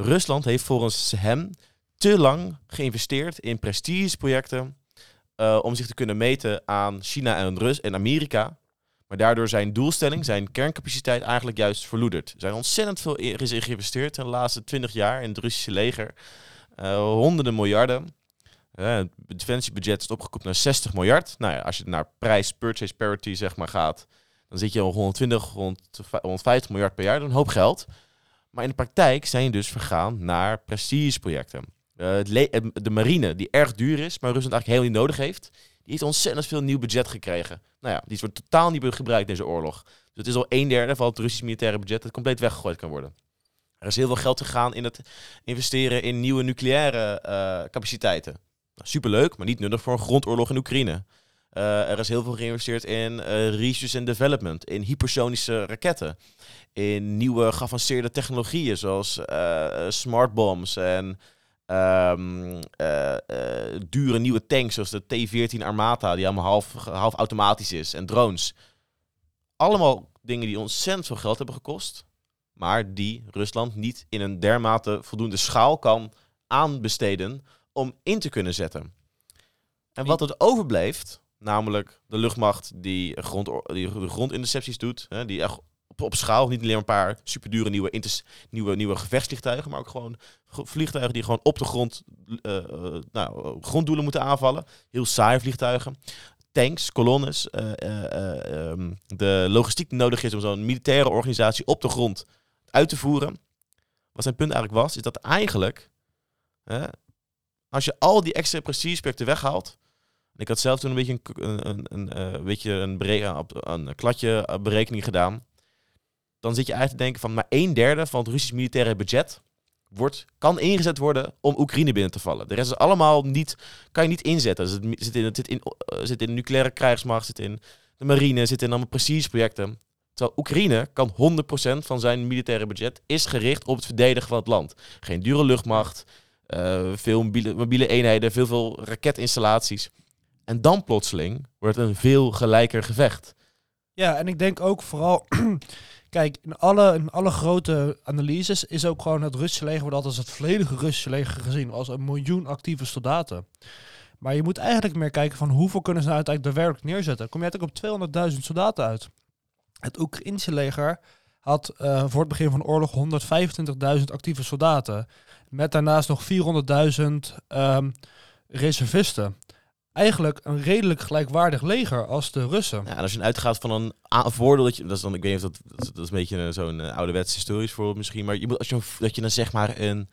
Rusland heeft volgens hem te lang geïnvesteerd in prestigeprojecten eh, om zich te kunnen meten aan China en Rus en Amerika. Maar daardoor zijn doelstelling, zijn kerncapaciteit eigenlijk juist verloederd. Er zijn ontzettend veel is er geïnvesteerd in de laatste 20 jaar in het Russische leger. Eh, honderden miljarden. Eh, het defensiebudget is opgekoopt naar 60 miljard. Nou ja, als je naar prijs, purchase parity zeg maar gaat, dan zit je al 120, 150 miljard per jaar. Dat is een hoop geld. Maar in de praktijk zijn je dus vergaan naar prestigeprojecten. Eh, de marine, die erg duur is, maar Rusland eigenlijk heel niet nodig heeft, die heeft ontzettend veel nieuw budget gekregen. Nou ja, die wordt totaal niet gebruikt in deze oorlog. Dus het is al een derde van het Russisch militaire budget dat compleet weggegooid kan worden. Er is heel veel geld gegaan in het investeren in nieuwe nucleaire eh, capaciteiten. Nou, superleuk, maar niet nuttig voor een grondoorlog in Oekraïne. Eh, er is heel veel geïnvesteerd in eh, research and development, in hypersonische raketten, in nieuwe geavanceerde technologieën zoals eh smart bombs en ehm, eh, eh, dure nieuwe tanks zoals de T-14 Armata, die allemaal half, half automatisch is, en drones. Allemaal dingen die ontzettend veel geld hebben gekost, maar die Rusland niet in een dermate voldoende schaal kan aanbesteden om in te kunnen zetten. En wat het overblijft, namelijk de luchtmacht die, grond, die de grondintercepties doet, hè, die echt op op, schaal. Niet alleen een paar superdure nieuwe, nieuwe, nieuwe gevechtsvliegtuigen, maar ook gewoon ge- vliegtuigen die gewoon op de grond eh, eh, nou, gronddoelen moeten aanvallen. Heel saaie vliegtuigen. Tanks, kolonnes, eh, eh, eh, ehm, de logistiek die nodig is om zo'n militaire organisatie op de grond uit te voeren. Wat zijn punt eigenlijk was, is dat eigenlijk, hè, als je al die extra precisie weghaalt, ik had zelf toen een beetje een, een, een, eh, beetje een, op- een kladje eh, berekening gedaan. Dan zit je eigenlijk te denken van maar een derde van het Russisch militaire budget wordt, kan ingezet worden om Oekraïne binnen te vallen. De rest is allemaal niet, kan je niet inzetten. Dus zit in, het zit in, eh, zit in de nucleaire krijgsmacht, zit in de marine, zit in allemaal precisieprojecten. Terwijl Oekraïne kan 100% van zijn militaire budget is gericht op het verdedigen van het land. Geen dure luchtmacht, eh, veel mobiele, mobiele eenheden, veel, veel raketinstallaties. En dan plotseling wordt een veel gelijker gevecht. Ja, en ik denk ook vooral... [CLEARS THROAT] Kijk, in alle, in alle grote analyses is ook gewoon het Russische leger wordt altijd als het volledige Russische leger gezien. Als een miljoen actieve soldaten. Maar je moet eigenlijk meer kijken van hoeveel kunnen ze nou uiteindelijk daadwerkelijk neerzetten. Kom je uiteindelijk op 200.000 soldaten uit. Het Oekraïnse leger had eh, voor het begin van de oorlog 125.000 actieve soldaten. Met daarnaast nog 400.000 ehm, reservisten. Eigenlijk een redelijk gelijkwaardig leger als de Russen. Ja, en als je uitgaat van een voordeel dat je, dat is dan, ik weet niet of dat, dat, is- dat is een beetje een- zo'n eh, ouderwets historisch voorbeeld misschien, maar je moet, als je, dat je dan zeg maar een,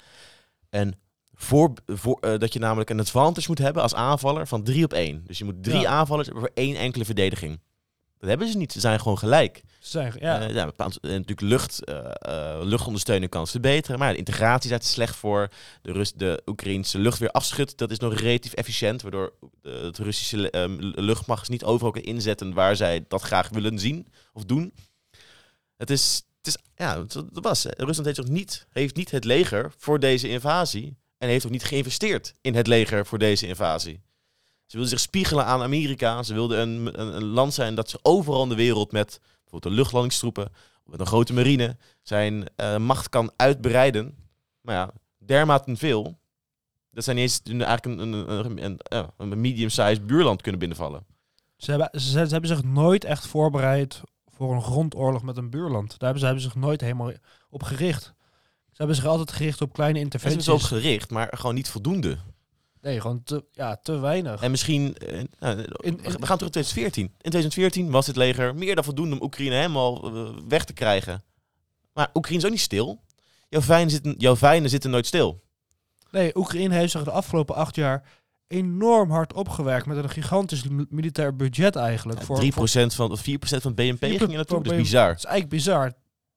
een voor, voor, eh, dat je namelijk een advantage moet hebben als aanvaller van drie op één. Dus je moet drie Ja. aanvallers hebben voor één enkele verdediging. Dat hebben ze niet. Ze zijn gewoon gelijk. Ze zijn, ja. Ja. ja natuurlijk lucht, eh, eh, luchtondersteuning kan verbeteren. Maar de integratie is slecht voor. De, Rus de Oekraïnse luchtweerafschut, dat is nog relatief efficiënt. Waardoor het Russische eh, luchtmacht niet overal kan inzetten waar zij dat graag willen zien of doen. Het is, het is ja, dat was. Rusland heeft, ook niet, heeft niet het leger voor deze invasie. En heeft ook niet geïnvesteerd in het leger voor deze invasie. Ze wilden zich spiegelen aan Amerika. Ze wilden een, een, een land zijn dat ze overal in de wereld met bijvoorbeeld de luchtlandingstroepen, met een grote marine, zijn eh, macht kan uitbreiden. Maar ja, dermate veel. Dat zijn niet eens eigenlijk een, een, een, een, ja, een medium-sized buurland kunnen binnenvallen. Ze, hebben, ze, ze hebben zich nooit echt voorbereid voor een grondoorlog met een buurland. Daar hebben ze hebben zich nooit helemaal op gericht. Ze hebben zich altijd gericht op kleine interventies. ze op gericht, maar gewoon niet voldoende. Nee, gewoon te, ja, te weinig. En misschien, eh, nou, In- we in- we gaan terug naar 2014. In 2014 was het leger meer dan voldoende om Oekraïne helemaal eh, weg te krijgen. Maar Oekraïne is ook niet stil. Jouw vijanden zitten, jouw vijanden zitten nooit stil. Nee, Oekraïne heeft zich de afgelopen acht jaar enorm hard opgewerkt met een gigantisch mi- militair budget eigenlijk. Ja, voor, 3% voor- van, of 4% van het BNP 4% ging er naartoe. Dat is van bizar. Is eigenlijk bizar.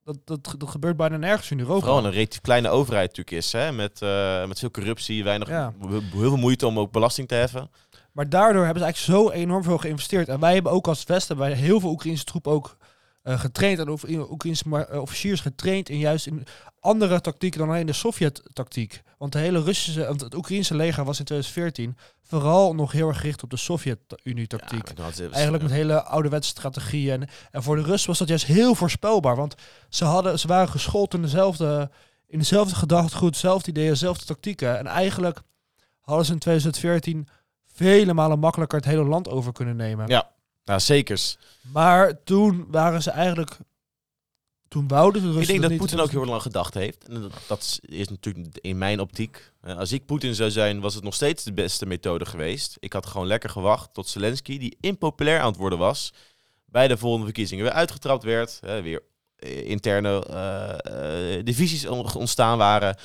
Dat, dat, dat gebeurt bijna nergens in Europa. Vooral een relatief kleine overheid natuurlijk is. Hè? Met, eh, met veel corruptie, weinig, Ja. heel veel moeite om ook belasting te heffen. Maar daardoor hebben ze eigenlijk zo enorm veel geïnvesteerd. En wij hebben ook als Westen bij heel veel Oekraïnse troepen ook eh, getraind. En Oe- Oekraïnse eh, officiers getraind in juist in andere tactieken dan alleen de Sovjet-tactiek. Want de hele Russische, want het Oekraïnse leger was in 2014 vooral nog heel erg gericht op de Sovjet-Unie-tactiek. Ja, Eigenlijk met hele ouderwetse strategieën. En, en voor de Russen was dat juist heel voorspelbaar. Want ze, hadden, ze waren geschoold in dezelfde, in dezelfde gedachtegoed, dezelfde ideeën, dezelfde tactieken. En eigenlijk hadden ze in 2014 vele malen makkelijker het hele land over kunnen nemen. Ja. Nou, zekers. Maar toen waren ze eigenlijk... Toen wouden de Russen Ik denk dat. Poetin ook heel lang gedacht heeft. En dat, dat is- natuurlijk in mijn optiek. eh, Als ik Poetin zou zijn, was het nog steeds de beste methode geweest. Ik had gewoon lekker gewacht tot Zelensky, die impopulair aan het worden was, bij de volgende verkiezingen weer uitgetrapt werd. weer eh, interne eh, divisies on- ontstaan waren.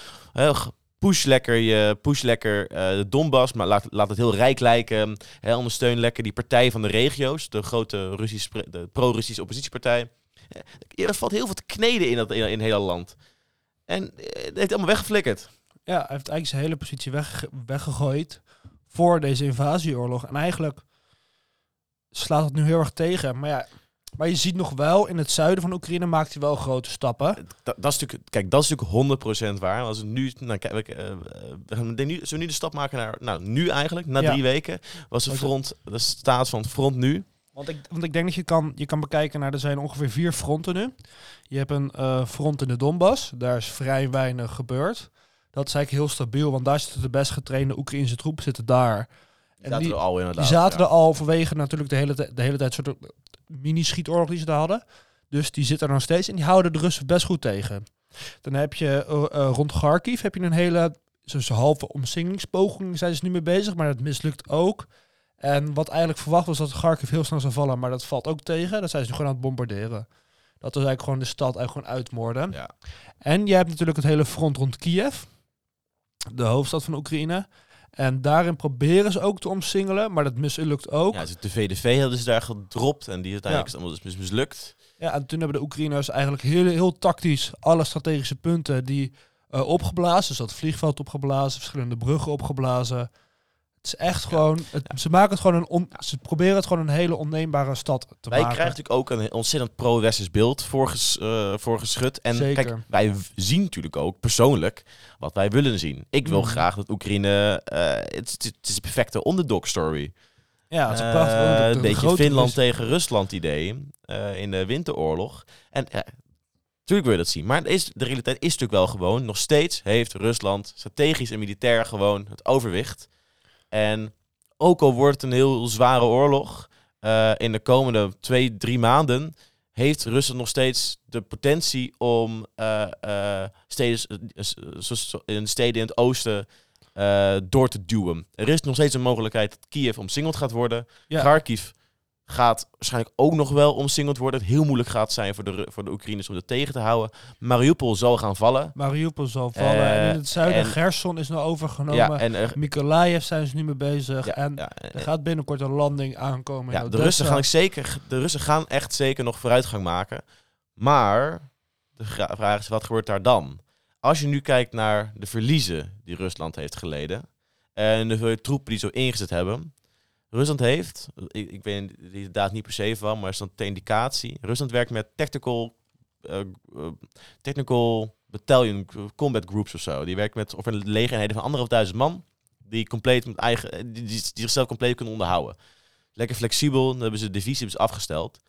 Push lekker, je, push lekker eh, de Donbass, maar laat, laat het heel rijk lijken. Hè, ondersteun lekker die partij van de regio's, de grote Russisch, de pro-Russische oppositiepartij. Ja, er valt heel veel te kneden in, dat, in, in het hele land. En eh, het heeft allemaal weggeflikkerd. Ja, hij heeft eigenlijk zijn hele positie weg, weggegooid voor deze invasieoorlog. En eigenlijk slaat het nu heel erg tegen. Maar ja, maar je ziet nog wel, in het zuiden van Oekraïne maakt hij wel grote stappen. Dat, dat is natuurlijk, kijk, dat is natuurlijk 100% waar. Als het nu, nou, kijk, eh, we gaan nu, we nu de stap maken naar, nou, nu eigenlijk, na Ja. drie weken, was de front, de staat van het front nu. Want ik, want ik denk dat je kan, je kan bekijken naar, er zijn ongeveer vier fronten nu. Je hebt een eh, front in de Donbass, daar is vrij weinig gebeurd. Dat is eigenlijk heel stabiel, want daar zitten de best getrainde Oekraïnse troepen zitten daar. Die zaten er al inderdaad. Die zaten ja. er al vanwege natuurlijk de hele, de hele tijd soort mini-schietoorlog die ze daar hadden. Dus die zitten er nog steeds en die houden de Russen best goed tegen. Dan heb je eh, eh, rond Kharkiv heb je een hele zo'n halve omsingingspoging zijn ze nu mee bezig, maar dat mislukt ook. En wat eigenlijk verwacht was dat Kharkiv heel snel zou vallen, maar dat valt ook tegen. Dat zijn ze nu gewoon aan het bombarderen. Dat is eigenlijk gewoon de stad eigenlijk gewoon uitmoorden. Ja. En je hebt natuurlijk het hele front rond Kiev, de hoofdstad van Oekraïne. En daarin proberen ze ook te omsingelen, maar dat mislukt ook. Ja, dus de VDV hadden ze daar gedropt en die uiteindelijk is allemaal dus mis- mislukt. Ja, en toen hebben de Oekraïners eigenlijk heel, heel tactisch alle strategische punten die eh, opgeblazen. Dus dat vliegveld opgeblazen, verschillende bruggen opgeblazen. Het is echt gewoon, het, ze maken het gewoon een, on, ze proberen het gewoon een hele onneembare stad te Wij maken. krijgen natuurlijk ook een ontzettend pro-westers beeld voorges, eh, voorgeschud. En Zeker. kijk, wij zien natuurlijk ook persoonlijk wat wij willen zien. Ik wil Mhm. graag dat Oekraïne... eh, het, is- het is een perfecte underdog story. ja, het is Eh, prachtig. De- de Een beetje Finland Rus- tegen Rusland idee eh, in de winteroorlog. En ja, natuurlijk wil je dat zien. Maar is, de realiteit is natuurlijk wel gewoon... nog steeds heeft Rusland strategisch en militair gewoon het overwicht. En ook al wordt het een heel zware oorlog... eh, in de komende twee, drie maanden... heeft Rusland nog steeds de potentie om eh, steden, in steden in het oosten... door te duwen. Er is nog steeds een mogelijkheid dat Kiev omsingeld gaat worden. Ja. Kharkiv gaat waarschijnlijk ook nog wel omsingeld worden. Het heel moeilijk gaat zijn voor de, voor de Oekraïners om het tegen te houden. Mariupol zal gaan vallen. Mariupol zal vallen. Eh, en in het zuiden, en- Gerson is nou overgenomen. Ja, en Mykolaiv zijn ze nu mee bezig. ja, en ja, er gaat binnenkort een landing aankomen. ja, de. Russen gaan zeker, de Russen gaan echt zeker nog vooruitgang maken. Maar de vraag is, wat gebeurt daar dan? Als je nu kijkt naar de verliezen die Rusland heeft geleden en de troepen die zo ingezet hebben. Rusland heeft, ik, ik weet inderdaad niet per se van, maar is dan ter indicatie. Rusland werkt met tactical, eh, eh, technical battalion combat groups of zo. Die werken met of een legereenheden van anderhalf duizend man. Die, compleet met eigen, eh, die, zichzelf compleet kunnen onderhouden. Lekker flexibel, dan hebben ze de divisie hebben ze afgesteld.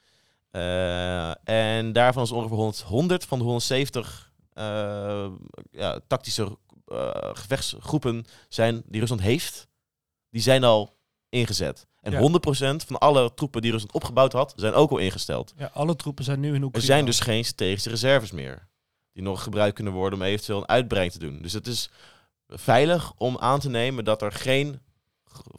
Eh, en daarvan is ongeveer 100, 100 van de 170 eh, ja, tactische eh, gevechtsgroepen zijn, die Rusland heeft, die zijn al ingezet. En Ja. 100% van alle troepen die Rusland opgebouwd had, zijn ook al ingesteld. Ja, alle troepen zijn nu in Er Oekraïne. zijn dus geen strategische reserves meer. Die nog gebruikt kunnen worden om eventueel een uitbreiding te doen. Dus het is veilig om aan te nemen dat er geen.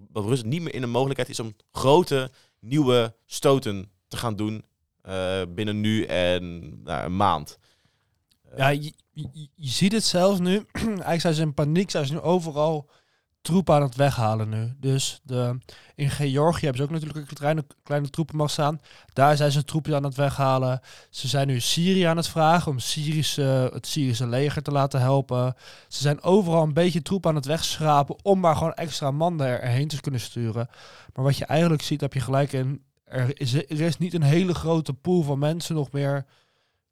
dat Rusland niet meer in de mogelijkheid is om grote nieuwe stoten te gaan doen. eh, binnen nu en nou, een maand. Ja, je, je, je ziet het zelfs nu. [CLEARS THROAT] Eigenlijk zijn ze in paniek. Zijn ze nu overal troepen aan het weghalen nu. Dus de, in Georgië hebben ze ook natuurlijk een kleine, kleine troepenmassa staan. Daar zijn ze troepen aan het weghalen. Ze zijn nu Syrië aan het vragen om Syrische, het Syrische leger te laten helpen. Ze zijn overal een beetje troepen aan het wegschrapen om maar gewoon extra mannen er- erheen te kunnen sturen. Maar wat je eigenlijk ziet, heb je gelijk in. Er is, er is niet een hele grote pool van mensen nog meer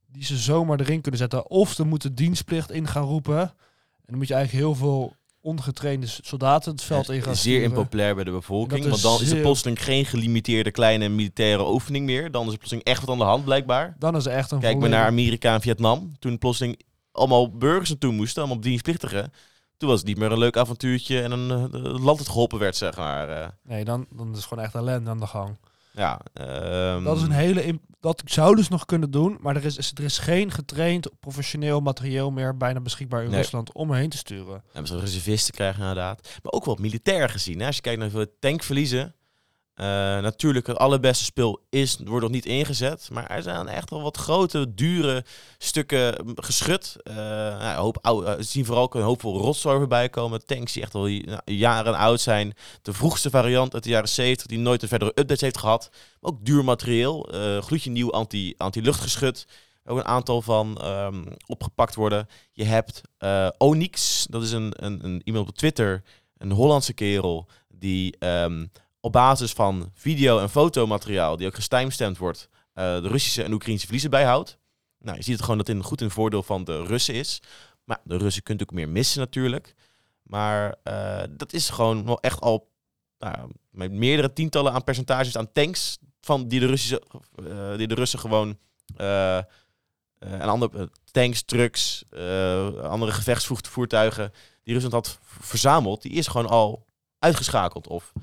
die ze zomaar erin kunnen zetten. Of er moet de dienstplicht in gaan roepen. En dan moet je eigenlijk heel veel ongetrainde soldaten het veld in gaan Zeer impopulair bij de bevolking. Want dan is er zeer- plotseling geen gelimiteerde kleine militaire oefening meer. Dan is er plotseling echt wat aan de hand, blijkbaar. Dan is er echt een Kijk maar naar Amerika en Vietnam. Toen plotseling allemaal burgers naartoe moesten, allemaal dienstplichtigen. Toen was het niet meer een leuk avontuurtje en een eh, land dat geholpen werd, zeg maar. eh. Nee, dan, dan is het gewoon echt ellende aan de gang. Ja, ehm, Dat is een hele... Dat zouden ze nog kunnen doen, maar er is, er is geen getraind professioneel materieel meer bijna beschikbaar in Nee. Rusland om erheen te sturen. Ja, we reservisten krijgen inderdaad. Maar ook wel militair gezien. Hè? Als je kijkt naar hoeveel tankverliezen. Eh natuurlijk, het allerbeste spul is, wordt nog niet ingezet. Maar er zijn echt wel wat grote, dure stukken geschud. Een hoop eh, zien vooral ook een hoop rotzooi voorbij komen. Tanks die echt al nou, jaren oud zijn. De vroegste variant uit de jaren 70, die nooit een verdere updates heeft gehad. Ook duur materieel. gloedje nieuw anti- anti-luchtgeschut. ook een aantal van ehm, opgepakt worden. Je hebt Onyx, dat is een, een, een iemand op Twitter, een Hollandse kerel, die ehm, op basis van video- en fotomateriaal, die ook gestimestampt wordt, eh, de Russische en Oekraïnse verliezen bijhoudt. Nou, je ziet het gewoon dat het goed in voordeel van de Russen is. Maar de Russen kunt ook meer missen natuurlijk. Maar eh, dat is gewoon wel echt al nou, met meerdere tientallen aan percentages aan tanks van die de, Russische, eh, die de Russen gewoon en andere tanks, trucks, andere gevechtsvoertuigen die Rusland had verzameld, die is gewoon al uitgeschakeld of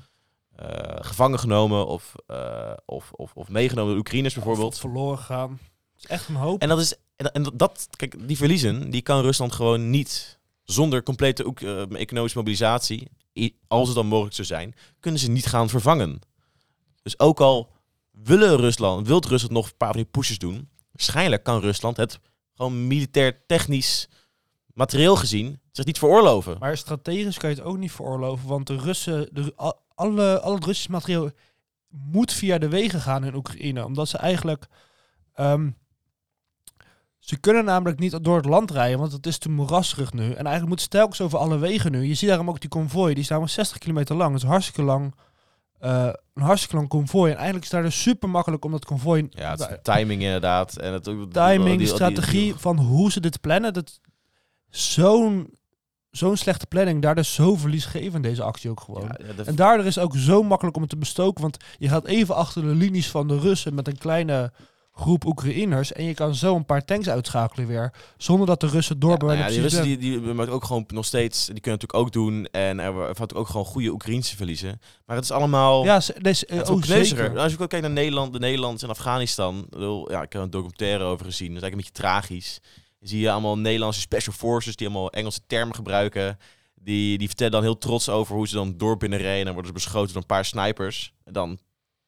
gevangen genomen of, eh, of, of, of meegenomen door Oekraïners bijvoorbeeld. Of verloren gaan. is echt een hoop. En dat is, en, dat, kijk, die verliezen, die kan Rusland gewoon niet zonder complete eh, economische mobilisatie, als het dan mogelijk zou zijn, kunnen ze niet gaan vervangen. Dus ook al willen Rusland, wilt Rusland nog een paar van die pushes doen, waarschijnlijk kan Rusland het gewoon militair technisch materieel gezien zich niet veroorloven. Maar strategisch kan je het ook niet veroorloven, want de Russen, de, al- alle, al het Russisch materiaal moet via de wegen gaan in Oekraïne, omdat ze eigenlijk, ehm, ze kunnen namelijk niet door het land rijden, want het is te moerassig nu. En eigenlijk moeten ze telkens over alle wegen nu. Je ziet daarom ook die konvooi, die is namelijk 60 kilometer lang. Het is hartstikke lang, eh, een hartstikke lang konvooi. En eigenlijk is daar dus super makkelijk om dat konvooi Ja, het is de timing inderdaad. En het, die- timing, die- die- strategie van hoe ze dit plannen. Dat zo'n zo'n slechte planning, daar is zo verliesgevend deze actie ook gewoon. Ja, ja, de- En daardoor is het ook zo makkelijk om het te bestoken, want je gaat even achter de linies van de Russen met een kleine groep Oekraïners en je kan zo een paar tanks uitschakelen weer, zonder dat de Russen Ja, doorbrengen. nou ja, die Russen die, die maken ook gewoon nog steeds, die kunnen natuurlijk ook doen. En er valt ook gewoon goede Oekraïnse verliezen. Maar het is allemaal. ja, ze- deze, het is oh, ook kneuziger. zeker. Als je ook kijkt naar Nederland, de Nederlanders en Afghanistan. Ja, ik heb een documentaire over gezien. Dat is eigenlijk een beetje tragisch. Zie je allemaal Nederlandse special forces die allemaal Engelse termen gebruiken. Die, die vertellen dan heel trots over hoe ze dan door binnenrijden. En dan worden ze beschoten door een paar snipers. En dan,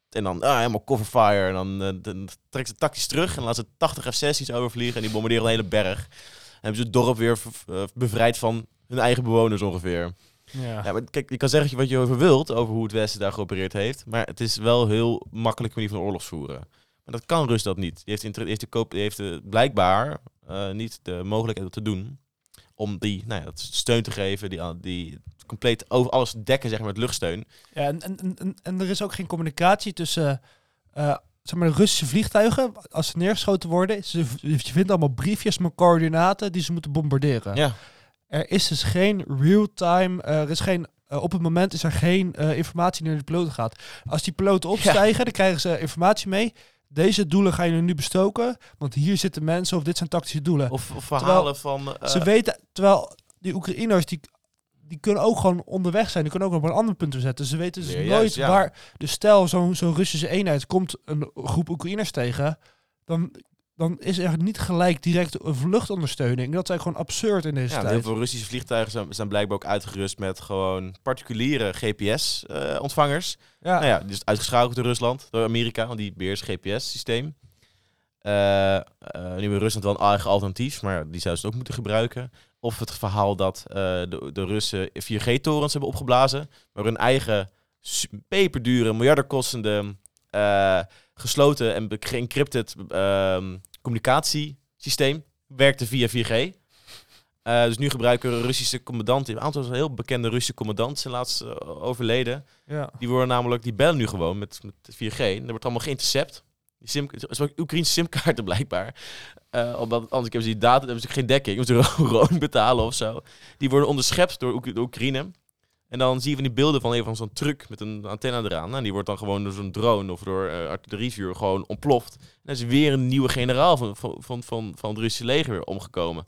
en dan ah, helemaal cover fire. En dan, eh, dan trekken ze tactisch terug. En laten ze 80 F-16's overvliegen. En die bombarderen een hele berg. En hebben ze het dorp weer eh, bevrijd van hun eigen bewoners ongeveer. Ja. Ja, maar kijk, je kan zeggen wat je over wilt, over hoe het Westen daar geopereerd heeft. Maar het is wel heel makkelijk manier van oorlogsvoeren. Maar dat kan Rusland niet. Die heeft, heeft, de koop, heeft blijkbaar niet de mogelijkheid om te doen. Om die nou ja, dat steun te geven, die, die compleet over alles dekken zeg maar, met luchtsteun. Ja, en, en, en- en, er is ook geen communicatie tussen eh, zeg maar, de Russische vliegtuigen, als ze neergeschoten worden. Ze, je vindt allemaal briefjes met coördinaten die ze moeten bombarderen. Ja. Er is dus geen real-time, eh, er is geen, eh, op het moment is er geen eh, informatie die naar de piloten gaat. Als die piloten opstijgen, dan krijgen ze informatie mee. Deze doelen ga je nu bestoken, want hier zitten mensen of dit zijn tactische doelen. Of, of verhalen van... eh, Ze weten, terwijl die Oekraïners, die, die kunnen ook gewoon onderweg zijn. Die kunnen ook op een ander punt zetten. Ze weten dus nooit juist, ja. waar... Dus stel, zo'n zo'n Russische eenheid komt een groep Oekraïners tegen... dan, dan is er niet gelijk direct een vluchtondersteuning. Dat eigenlijk gewoon absurd in deze ja, heel tijd. veel Russische vliegtuigen zijn, zijn blijkbaar ook uitgerust met gewoon particuliere GPS-ontvangers. Ja, Nou ja, is uitgeschakeld door Rusland, door Amerika, want die beheerst GPS-systeem. Eh, eh, nu heeft Rusland wel een eigen alternatief, maar die zouden ze ook moeten gebruiken. Of het verhaal dat eh, de, de Russen 4G-torens hebben opgeblazen, maar hun eigen peperdure, eh, gesloten en geëncrypted ehm, communicatiesysteem werkte via 4G. Eh, dus nu gebruiken Russische commandanten, een aantal heel bekende Russische commandanten zijn laatst eh, overleden. ja. Die worden namelijk, die bellen nu gewoon met, met 4G. En dat wordt allemaal geïntercept. Die sim, Oekraïnse simkaarten [LAUGHS] blijkbaar. Omdat anders hebben ze die data, hebben ze geen dekking. Moeten [LAUGHS] ze roon betalen of zo. Die worden onderschept door Oek- de Oekraïne. En dan zie je van die beelden van een van zo'n truck met een antenne eraan. Nou, die wordt dan gewoon door zo'n drone of door eh, artillerievuur gewoon ontploft. En dan is weer een nieuwe generaal van, van, van, van, van het Russische leger weer omgekomen.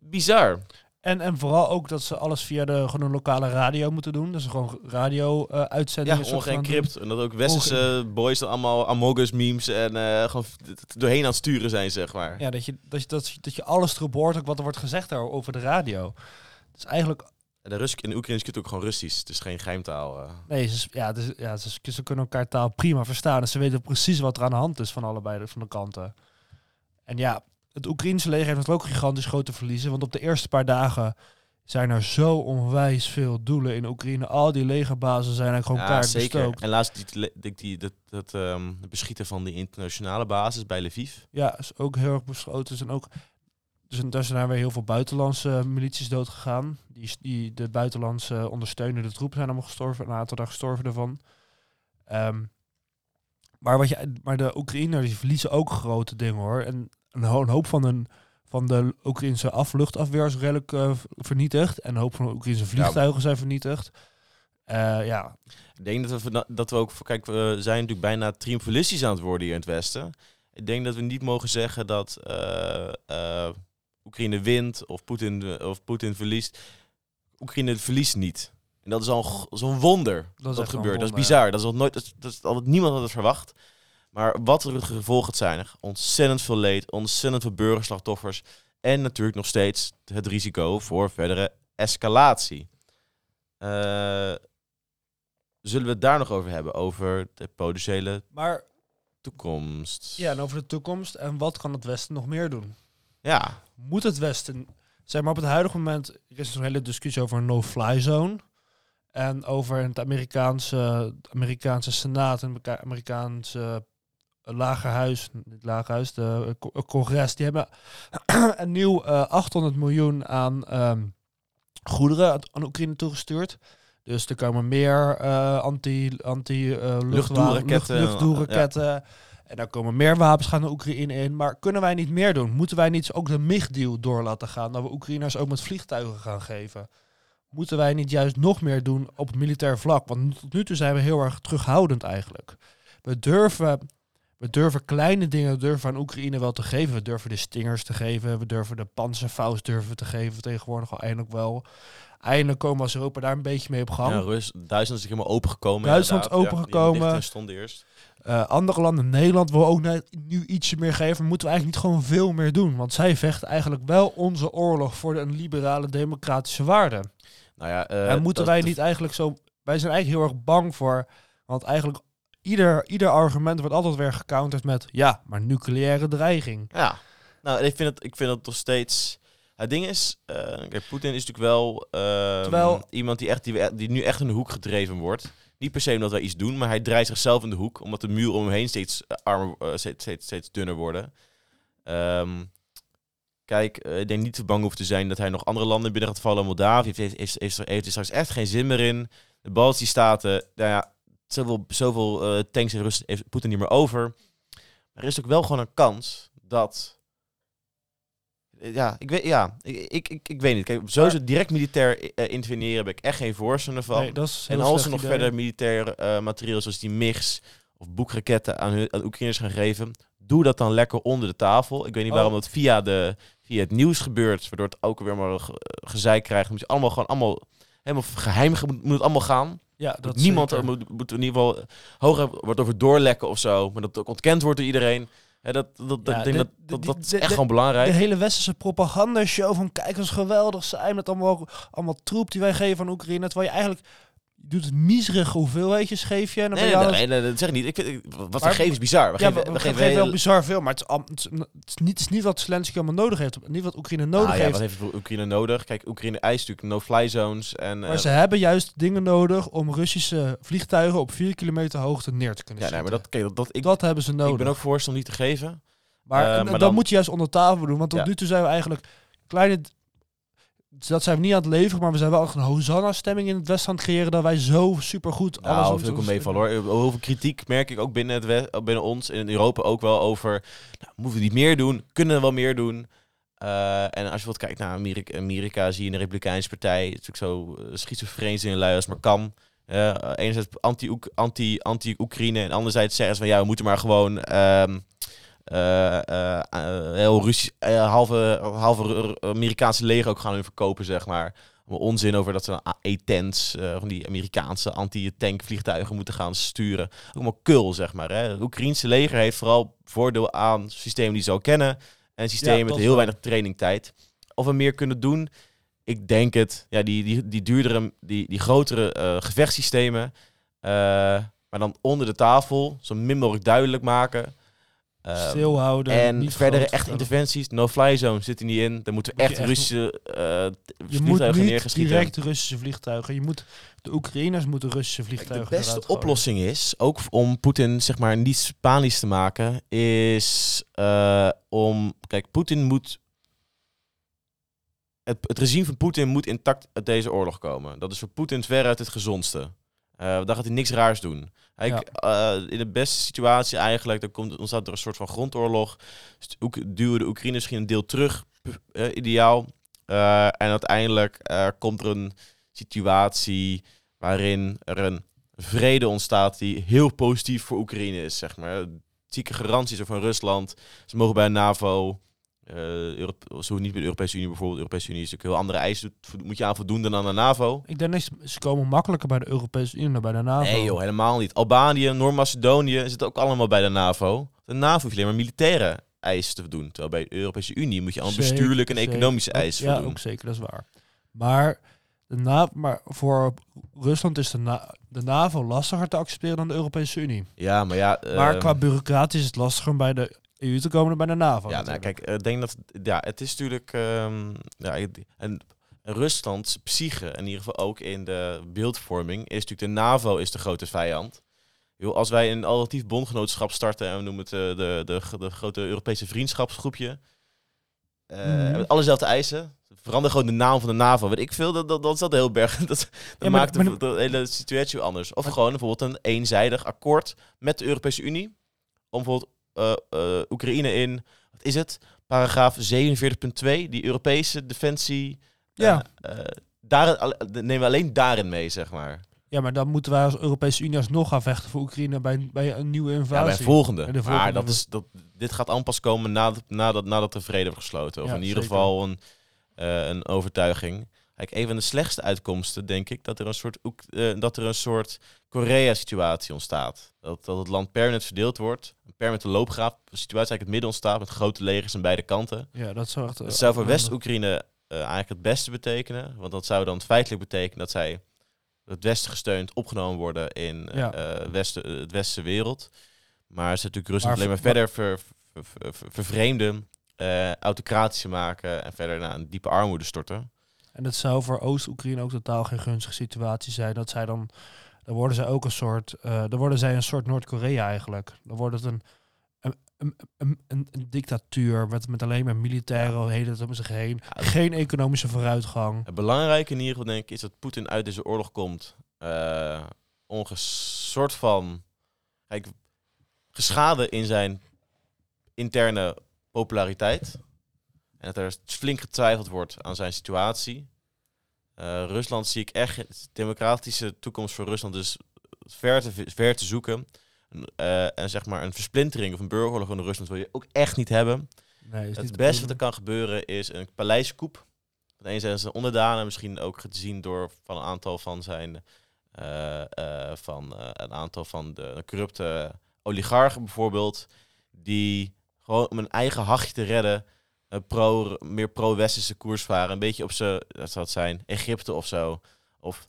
Bizar. En, en vooral ook dat ze alles via de gewoon lokale radio moeten doen. Dus gewoon radio eh Ja, doen. ongeëncrypt. En dat ook westerse boys dan allemaal Amogus memes en eh, gewoon doorheen aan het sturen zijn, zeg maar. Ja, dat je, dat, je, dat, je, dat je alles erop hoort, ook wat er wordt gezegd daar over de radio. Is eigenlijk En de Rus in de Oekraïne is ook gewoon Russisch. Het is geen geheimtaal. eh. Nee, ze, ja, dus, ja ze, ze kunnen elkaar taal prima verstaan. En ze weten precies wat er aan de hand is van allebei van de kanten. En ja, het Oekraïnse leger heeft natuurlijk ook gigantisch grote verliezen. Want op de eerste paar dagen zijn er zo onwijs veel doelen in Oekraïne. Al die legerbazen zijn eigenlijk gewoon ja, kaart zeker. bestookt. En laatst die, die, die, dat, dat ehm, het beschieten van die internationale basis bij Lviv. Ja, is ook heel erg beschoten. En ook, dus daar zijn weer heel veel buitenlandse milities dood gegaan. Die, die, de buitenlandse ondersteunende troepen zijn allemaal gestorven. Een aantal daar gestorven ervan. Ehm, maar, wat je, maar de Oekraïners die verliezen ook grote dingen hoor. En een, ho- een hoop van, een, van de Oekraïnse afluchtafweer is redelijk eh, vernietigd. En een hoop van de Oekraïnse vliegtuigen zijn vernietigd. Eh, ja, Ik denk dat we, dat we ook... Kijk, we zijn natuurlijk bijna triomfalistisch aan het worden hier in het Westen. Ik denk dat we niet mogen zeggen dat eh, Oekraïne wint of Poetin, of Poetin verliest. Oekraïne verliest niet. En dat is al zo'n wonder dat, gebeurt. Dat is bizar. Dat is al nooit, dat, is- dat is altijd niemand had het verwacht. Maar wat er het gevolg gaat zijn, ontzettend veel leed, ontzettend veel burgerslachtoffers en natuurlijk nog steeds het risico voor verdere escalatie. Eh, zullen we het daar nog over hebben, over de potentiële Maar toekomst? ja, en over de toekomst. En wat kan het Westen nog meer doen? Ja, Moet het Westen... Zeg maar op het huidige moment... Er is een hele discussie over een no-fly zone. En over het Amerikaanse, Amerikaanse Senaat en het Amerikaanse lagerhuis, niet lagerhuis, de co- congres, die hebben [CLEARS THROAT] een nieuw eh, 800 miljoen aan ehm, goederen aan- Oekraïne toegestuurd. Dus er komen meer eh, anti, anti eh, luchtdoelraketten. En daar komen meer wapens gaan naar Oekraïne in. Maar kunnen wij niet meer doen? Moeten wij niet ook de MIG-deal door laten gaan? Dat we Oekraïners ook met vliegtuigen gaan geven? Moeten wij niet juist nog meer doen op militair vlak? Want tot nu toe zijn we heel erg terughoudend eigenlijk. We durven, we durven kleine dingen durven aan Oekraïne wel te geven. We durven de stingers te geven. We durven de panzerfaust durven te geven. Tegenwoordig al eindelijk wel. Eindelijk komen we als Europa daar een beetje mee op gang. ja Rus, Duitsland is helemaal opengekomen. Duitsland. Ja, opengekomen. dicht stond eerst. Eh, andere landen, Nederland, wil ook net nu ietsje meer geven. Moeten we eigenlijk niet gewoon veel meer doen? Want zij vechten eigenlijk wel onze oorlog voor een liberale democratische waarde. Nou ja, eh, en moeten wij niet eigenlijk zo... Wij zijn eigenlijk heel erg bang voor... Want eigenlijk ieder, ieder argument wordt altijd weer gecounterd met... Ja, maar nucleaire dreiging. Ja, nou, ik vind het, ik vind het nog steeds. Het ding is, eh, kijk, Poetin is natuurlijk wel ehm, Terwijl- iemand die, echt, die, die nu echt in de hoek gedreven wordt. Niet per se omdat wij iets doen, maar hij draait zichzelf in de hoek, omdat de muur om hem heen steeds eh, armer, eh, steeds, steeds, steeds dunner worden. Ehm, kijk, ik denk niet te bang hoeft te zijn dat hij nog andere landen binnen gaat vallen. Moldavië heeft, heeft, heeft, heeft, er- straks echt geen zin meer in. De Baltische Staten, nou ja, zoveel, zoveel tanks en Rust heeft Poetin niet meer over. Maar er is ook wel gewoon een kans dat ja, ik weet, ja, ik, ik, ik, weet niet. Kijk, sowieso direct militair eh, interveneren ben ik echt geen voorstander van. Nee, en als ze nog idee. verder militair eh, materiaal zoals die MIGs of boekraketten aan, hun, aan Oekraïners gaan geven, doe dat dan lekker onder de tafel. Ik weet niet Oh. waarom dat via, de, via het nieuws gebeurt, waardoor het ook weer maar ge- gezeik krijgt. Moet je allemaal gewoon allemaal helemaal geheim ge- moet, het allemaal gaan. Ja, dat Niemand moet, moet in ieder geval hoger wordt over doorlekken of zo, maar dat ook ontkend wordt door iedereen. Dat, dat, Ja, ik denk de- dat, dat, de- dat is de- echt gewoon belangrijk. De hele westerse propagandashow van kijk geweldig zijn met allemaal, allemaal troep die wij geven aan Oekraïne. Terwijl je eigenlijk je doet het miserige hoeveelheidjes geef je. En dan Nee, je nee, nee, nee, dat zeg ik niet. Ik vind, wat we geven is bizar. We ja, geven, we, we we geven geven wel bizar veel, maar het is, het niet, het is niet wat Zelensky allemaal nodig heeft. Niet wat Oekraïne nodig Ah, ja, heeft. wat heeft Oekraïne nodig? Kijk, Oekraïne eist natuurlijk no-fly zones. En, Maar eh, ze hebben juist dingen nodig om Russische vliegtuigen op 4 kilometer hoogte neer te kunnen ja, nee, maar dat, kijk, dat, dat, ik, dat hebben ze nodig. ik ben ook voorstander om niet te geven. Maar, Eh, maar dan- moet je juist onder tafel doen. Want tot Ja. nu toe zijn we eigenlijk kleine... Dat zijn we niet aan het leveren, maar we zijn wel echt een Hosanna-stemming in het Westen aan het creëren dat wij zo supergoed alles... Nou, aan vind ik het- wel meevallen hoor. Heel veel kritiek merk ik ook binnen, het West, binnen ons en in Europa ook wel over... Nou, moeten we niet meer doen? Kunnen we wel meer doen? Eh, en als je wat kijkt naar Amerika, Amerika zie je een Republikeinse partij. Het is ook zo uh, schizofreen in lui als maar kan. Eh, enerzijds anti-Oek- anti- anti-Oekraïne en anderzijds zeggen ze van ja, we moeten maar gewoon ehm, eh, eh, eh, heel Russisch, eh, halve, halve Ru- Amerikaanse leger ook gaan hun verkopen, zeg maar. Onzin over dat ze dan A-10's, eh, van die Amerikaanse anti-tank vliegtuigen moeten gaan sturen. Allemaal kul, zeg maar. Hè. Het Oekraïense leger heeft vooral voordeel aan systemen die ze al kennen. En systemen Ja, met heel wel. weinig trainingtijd. Of we meer kunnen doen, ik denk het. Ja, die, die, die duurdere, die, die grotere eh, gevechtssystemen. eh, maar dan onder de tafel, zo min mogelijk duidelijk maken. Eh, Stilhouden. en niet verdere echt interventies, no-fly zone zit er niet in. Dan moeten we echt echt- Russische eh Je moet vliegtuigen niet direct Russische vliegtuigen. Je moet, de Oekraïners moeten Russische vliegtuigen de beste oplossing is, ook om Poetin zeg maar niet Spanisch te maken, is eh, om... Kijk, Poetin moet... Het, het regime van Poetin moet intact uit deze oorlog komen. Dat is voor Poetin veruit het gezondste. Eh daar gaat hij niks raars doen. Hij, Ja. eh, in de beste situatie eigenlijk, dan komt, ontstaat er een soort van grondoorlog. St- Oek- duwen de Oekraïners misschien een deel terug, eh, ideaal. En uiteindelijk komt er een situatie waarin er een vrede ontstaat die heel positief voor Oekraïne is, zeg maar. Zieke garanties er van Rusland. Ze mogen bij NAVO. Eh zo niet bij de Europese Unie bijvoorbeeld. De Europese Unie is natuurlijk heel andere eisen. Moet je aan voldoen dan aan de NAVO. Ik denk dat ze- komen makkelijker bij de Europese Unie dan bij de NAVO. Nee joh, helemaal niet. Albanië, Noord-Macedonië zitten ook allemaal bij de NAVO. De NAVO hoeft alleen maar militaire eisen te voldoen. Terwijl bij de Europese Unie moet je al Zeker, bestuurlijke en economische eisen Ja, voldoen. ook zeker, dat is waar. Maar, de Na maar voor Rusland is de, Na- de NAVO lastiger te accepteren dan de Europese Unie. Ja, maar ja... maar ehm, qua bureaucratisch is het lastiger om bij de EU te komen dan bij de NAVO. Ja, nou, kijk, ik denk dat... Ja, het is natuurlijk... ehm, ja, en Ruslands psyche, in ieder geval ook in de beeldvorming, is natuurlijk de NAVO is de grote vijand. Joh, als wij een alternatief bondgenootschap starten en we noemen het eh, de, de, de, de grote Europese vriendschapsgroepje, eh Mhm. met allezelfde eisen, verander gewoon de naam van de NAVO. Weet ik veel, dat, dat, dat is dat heel berg. [LAUGHS] Dat, dat Ja, maakt de, hele situatie anders. Of Maar- gewoon bijvoorbeeld een eenzijdig akkoord met de Europese Unie. Om bijvoorbeeld eh, eh, Oekraïne in, wat is het? Paragraaf 47.2, die Europese defensie. Ja. eh, eh, daar, nemen we alleen daarin mee, zeg maar. ja, maar dan moeten wij als Europese Unie alsnog gaan vechten voor Oekraïne bij, bij een nieuwe Ja, invasie. bij volgende. De Maar dat is, dat, dit gaat allemaal pas komen nadat, nadat, nadat de vrede wordt gesloten. Of Ja, in ieder zeker. geval een, eh, een overtuiging. Kijk, een van de slechtste uitkomsten, denk ik, dat er een soort, eh, dat er een soort Korea-situatie ontstaat. Dat, dat het land permanent verdeeld wordt. Een permanente loopgraaf situatie eigenlijk het midden ontstaat met grote legers aan beide kanten. Ja, dat zou echt... eh, Dat zou voor onhandig. West-Oekraïne eh, eigenlijk het beste betekenen. Want dat zou dan feitelijk betekenen dat zij het Westen gesteund opgenomen worden in eh, Ja. eh, Westen, het westerse wereld. Maar ze natuurlijk Rusland alleen maar ver- verder ver, ver, ver- ver- vervreemden, eh autocratischer maken en verder naar een diepe armoede storten. En dat zou voor Oost-Oekraïne ook totaal geen gunstige situatie zijn. Dat zij dan, dan worden zij ook een soort, eh, dan worden zij een soort Noord-Korea eigenlijk. Dan wordt het een, een, een, een, een, dictatuur met, met alleen maar militaire heden om zich heen. Geen economische vooruitgang. Het belangrijke in ieder geval denk ik is dat Poetin uit deze oorlog komt. eh onges soort van kijk, geschaden in zijn interne populariteit. En dat er flink getwijfeld wordt aan zijn situatie. Eh, Rusland zie ik echt, de democratische toekomst voor Rusland is ver te, ver te zoeken. Eh, en zeg maar een versplintering of een burgeroorlog in Rusland wil je ook echt niet hebben. Nee, niet Het beste wat er kan gebeuren is een paleiskoep. Van een zijn zijn onderdanen, misschien ook gezien door van een aantal van zijn eh, van een aantal van de corrupte oligarchen bijvoorbeeld, die gewoon om een eigen hachje te redden, pro, meer pro-westerse koers varen. Een beetje op ze, dat zou het zijn, Egypte of zo, of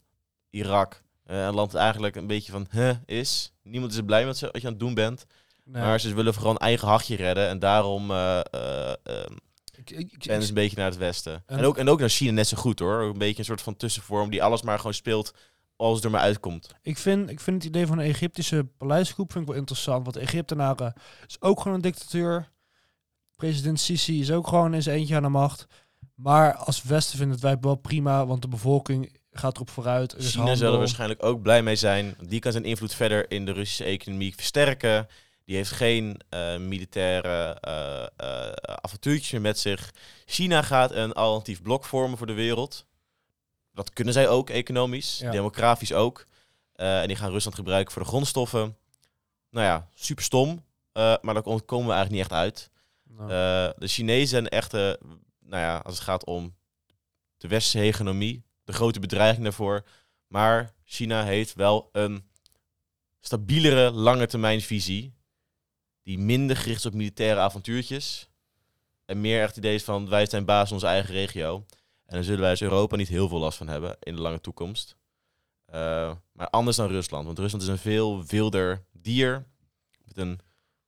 Irak. Eh, een land dat eigenlijk een beetje van huh, is. Niemand is er blij met ze, wat je aan het doen bent. Nee. Maar ze willen vooral een eigen hachje redden. En daarom Ik- ik- ik- en dus een beetje naar het westen. En- En ook, en ook naar China net zo goed hoor. Een beetje een soort van tussenvorm die alles maar gewoon speelt als het er maar uitkomt. Ik vind, ik vind het idee van een Egyptische paleiskoep vind ik wel interessant. Want Egyptenaren is ook gewoon een dictatuur. President Sisi is ook gewoon eens eentje aan de macht. Maar als Westen vinden het wij wel prima, want de bevolking gaat erop vooruit. Er China zal er waarschijnlijk ook blij mee zijn. Die kan zijn invloed verder in de Russische economie versterken. Die heeft geen eh, militaire eh, avontuurtjes meer met zich. China gaat een alternatief blok vormen voor de wereld. Dat kunnen zij ook economisch, Ja. demografisch ook. En die gaan Rusland gebruiken voor de grondstoffen. Nou ja, super stom. maar daar kom- komen we eigenlijk niet echt uit. Nou, Eh, de Chinezen zijn echt, nou ja, als het gaat om de westerse hegemonie, de grote bedreiging daarvoor. Maar China heeft wel een stabielere lange termijn visie, die minder gericht is op militaire avontuurtjes. En meer echt het idee is van, wij zijn baas in onze eigen regio. En daar zullen wij als Europa niet heel veel last van hebben in de lange toekomst. Eh, maar anders dan Rusland, want Rusland is een veel wilder dier. Met een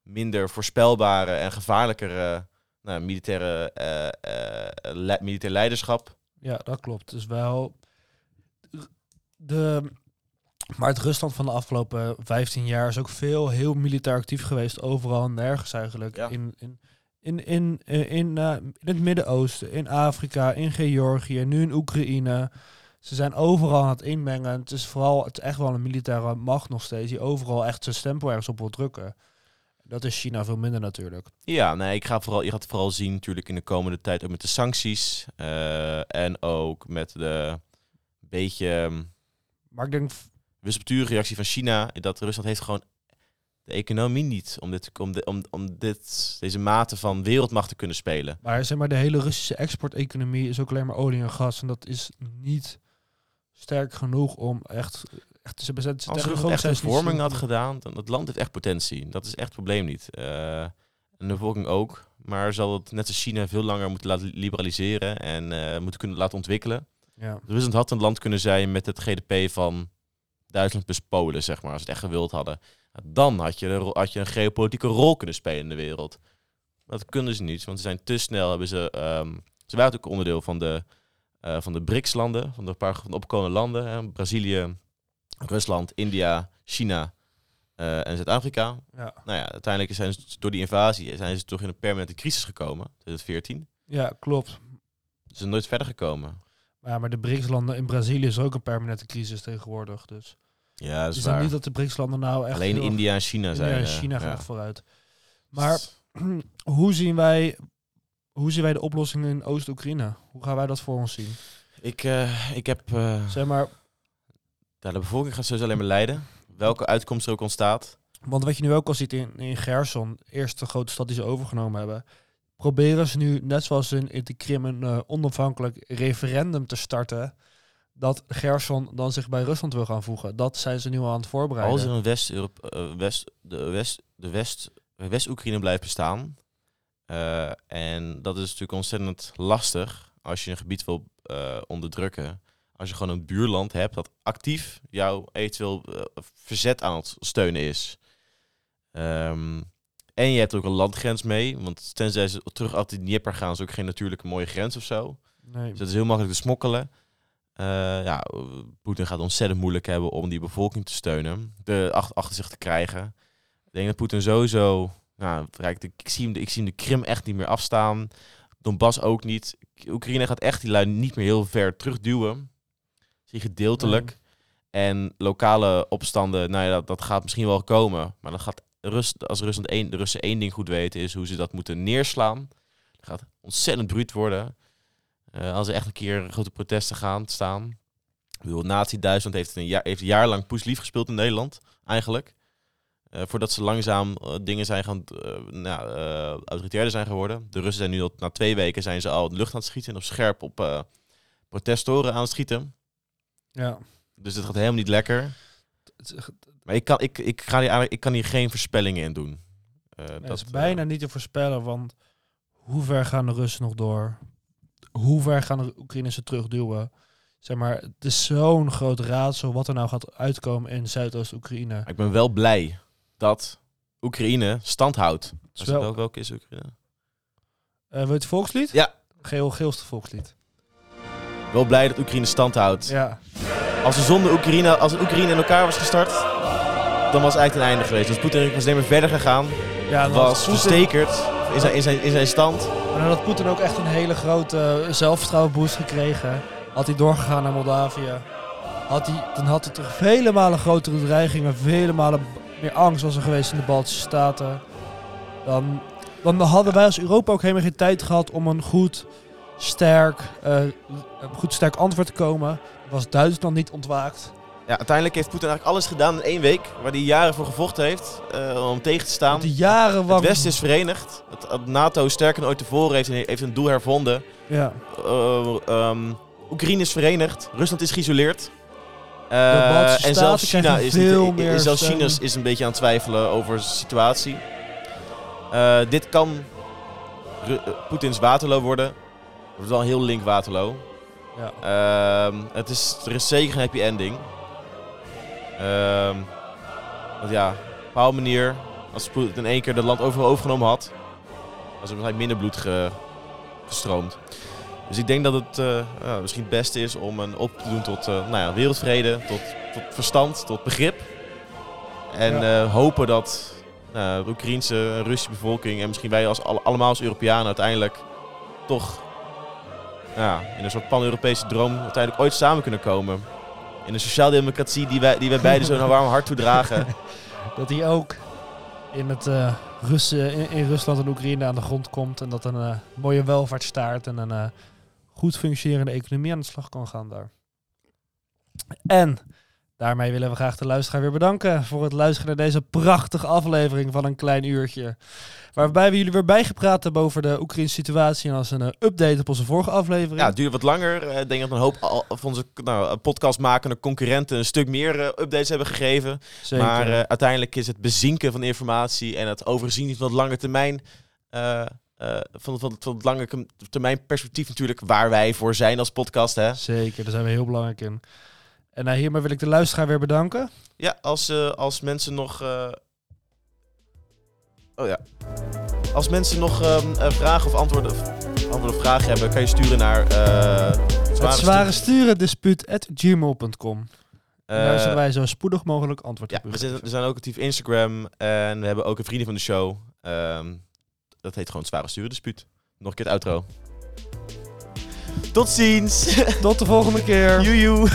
minder voorspelbare en gevaarlijkere nou, militaire, eh, eh, le- militair leiderschap. ja, dat klopt. Dus wel. De, maar het Rusland van de afgelopen 15 jaar is ook veel heel militair actief geweest. Overal en nergens eigenlijk. Ja. In, in, in, in, eh, in het Midden-Oosten, in Afrika, in Georgië, nu in Oekraïne. Ze zijn overal aan het inmengen. Het is vooral het is echt wel een militaire macht nog steeds. Die overal echt zijn stempel ergens op wil drukken. Dat is China veel minder natuurlijk. Ja, nee, ik ga vooral, je gaat vooral zien natuurlijk in de komende tijd ook met de sancties. eh, en ook met de beetje ehm, Maar ik denk, wispelturige reactie van China. Dat Rusland heeft gewoon de economie niet om, dit, om, de- om, om dit, deze mate van wereldmacht te kunnen spelen. Maar zeg maar, de hele Russische exporteconomie is ook alleen maar olie en gas. En dat is niet sterk genoeg om echt... echt te bezetten. Als ze niet hervorming had gedaan, dan het land heeft echt potentie. Dat is echt het probleem niet. Eh, en de bevolking ook. Maar zal het net als China veel langer moeten laten liberaliseren en eh, moeten kunnen laten ontwikkelen. Ja. Rusland had een land kunnen zijn met het GDP van Duitsland plus Polen, zeg maar, als ze het echt gewild hadden. Dan had je, een had je een geopolitieke rol kunnen spelen in de wereld. Dat kunnen ze niet, want ze zijn te snel. Hebben ze, ehm, ze waren ook onderdeel van de, eh, van de BRICS-landen, van de paar van de opkomende landen. Hè, Brazilië, Rusland, India, China eh, en Zuid-Afrika. Ja. Nou ja, uiteindelijk zijn ze door die invasie zijn ze toch in een permanente crisis gekomen, 2014. ja, klopt. Ze zijn nooit verder gekomen. Maar, ja, maar de BRICS-landen in Brazilië is ook een permanente crisis tegenwoordig. Dus Ja, dat is waar. niet dat de BRICS-landen nou echt... Alleen India en China zijn. India en eh, China ja. gaat vooruit. Maar [CLEARS THROAT] hoe zien wij... Hoe zien wij de oplossing in Oost-Oekraïne? Hoe gaan wij dat voor ons zien? Ik, eh, ik heb. Zeg maar, ja, de bevolking gaat sowieso alleen maar lijden. Welke uitkomst er ook ontstaat. Want wat je nu ook al ziet in, in Gerson, eerste grote stad die ze overgenomen hebben, proberen ze nu, net zoals in, in de Krim, een eh, onafhankelijk referendum te starten. Dat Gerson dan zich bij Rusland wil gaan voegen. Dat zijn ze nu al aan het voorbereiden. Als er een West, eh, West, de West, de West, West-Oekraïne blijft bestaan. eh, en dat is natuurlijk ontzettend lastig als je een gebied wil onderdrukken. Als je gewoon een buurland hebt dat actief jouw eventueel eh, verzet aan het steunen is. Ehm, en je hebt ook een landgrens mee. Want tenzij ze terug uit de Dnieper gaan, is ook geen natuurlijke mooie grens of zo. nee. Dus dat is heel makkelijk te smokkelen. Eh, ja, Poetin gaat ontzettend moeilijk hebben om die bevolking te steunen, de ach- achter zich te krijgen. Ik denk dat Poetin sowieso, nou, ik, zie hem, de- ik zie hem de Krim echt niet meer afstaan. Donbass ook niet. Oekraïne gaat echt die lui niet meer heel ver terugduwen. Zie gedeeltelijk. En lokale opstanden, nou ja, dat, dat gaat misschien wel komen. Maar dan gaat Rust, als Rusland één, de Russen één ding goed weten, is hoe ze dat moeten neerslaan. Dat gaat ontzettend bruut worden. Eh, als er echt een keer grote protesten gaan staan. Ik Nazi-Duitsland heeft een, jaar, heeft een jaar gespeeld in Nederland, eigenlijk. Eh, voordat ze langzaam eh, dingen zijn gaan, nou, autoritairder zijn geworden. De Russen zijn nu al, na twee weken zijn ze al de lucht aan het schieten en op scherp op protestoren aan het schieten. Ja. Dus het gaat helemaal niet lekker. Maar ik kan, ik, ik, ga hier, ik kan hier geen voorspellingen in doen. Eh, het is eh, bijna niet te voorspellen, want hoe ver gaan de Russen nog door? Hoe ver gaan de Oekraïners ze terugduwen? Zeg maar, het is zo'n groot raadsel wat er nou gaat uitkomen in Zuidoost-Oekraïne. ik ben wel blij dat Oekraïne stand houdt. Wel, wel- welke is Oekraïne? Eh, wil je het volkslied? Ja. Geel, geelste volkslied. Wel blij dat Oekraïne stand houdt. Ja. Als er zonder Oekraïne, als Oekraïne in elkaar was gestart, dan was het eigenlijk ten einde geweest. Dus Poetin was alleen maar verder gegaan. ja was Poetin- verstekerd in zijn, in, zijn, in zijn stand. En dan had Poetin ook echt een hele grote eh, zelfvertrouwenboost gekregen. Had hij doorgegaan naar Moldavië. Had hij, dan had hij toch vele malen grotere dreigingen, vele malen meer angst was er geweest in de Baltische Staten. Dan, dan hadden wij als Europa ook helemaal geen tijd gehad om een goed, sterk, eh, een goed sterk antwoord te komen. Was Duitsland niet ontwaakt. Ja, uiteindelijk heeft Poetin eigenlijk alles gedaan in één week, waar hij jaren voor gevochten heeft, eh, om tegen te staan. Die jaren Het Westen is verenigd. Het, het NATO sterker dan ooit tevoren heeft, heeft een doel hervonden. Ja, Eh, ehm, Oekraïne is verenigd. Rusland is geïsoleerd. Baltische en zelfs China, is, niet, meer zelfs. China is, een beetje aan het twijfelen over de situatie. Dit kan Poetins Waterloo worden. Het wordt wel heel link Waterloo. ja. Ehm, het is, er is zeker een happy ending. Ehm, want ja, op een bepaalde manier, als Poetin in één keer het land overal overgenomen had, was er waarschijnlijk minder bloed ge- gestroomd. Dus ik denk dat het eh, misschien het beste is om een op te doen tot eh, nou ja, wereldvrede, tot, tot verstand, tot begrip. En eh, hopen dat nou, de Oekraïnse en Russische bevolking en misschien wij als, alle- allemaal als Europeanen uiteindelijk toch ja, in een soort pan-Europese droom uiteindelijk ooit samen kunnen komen. In een sociaaldemocratie die wij, die wij beiden zo'n warm hart toedragen. [LAUGHS] Dat hij ook in, het, in, in Rusland en Oekraïne aan de grond komt. En dat een eh, mooie welvaartsstaat en een eh, goed functionerende economie aan de slag kan gaan daar. En Daarmee willen we graag de luisteraar weer bedanken voor het luisteren naar deze prachtige aflevering van een klein uurtje. Waarbij we jullie weer bijgepraat hebben over de Oekraïnse situatie en als een eh, update op onze vorige aflevering. Ja, het duurde wat langer. Eh, Ik denk dat een hoop van onze nou, podcastmakende concurrenten een stuk meer eh, updates hebben gegeven. Zeker. Maar eh, uiteindelijk is het bezinken van informatie en het overzien van het lange termijn. eh, eh, van, van, van het lange termijn perspectief natuurlijk waar wij voor zijn als podcast. Hè? Zeker, daar zijn we heel belangrijk in. En nou, hiermee wil ik de luisteraar weer bedanken. Ja, als, eh, als mensen nog. eh, Oh ja. Als mensen nog ehm, eh, vragen of antwoorden, of antwoorden of vragen hebben, kan je sturen naar. eh Het zware sturen dispuut.gmail.com. Daar zullen wij zo spoedig mogelijk antwoord ja, op we, uw zijn, we zijn ook actief Instagram en we hebben ook een vrienden van de show. Ehm, dat heet gewoon het Zware Sturen Dispuut. Nog een keer het outro. Tot ziens! Tot de volgende keer. [LAUGHS] Joejoe!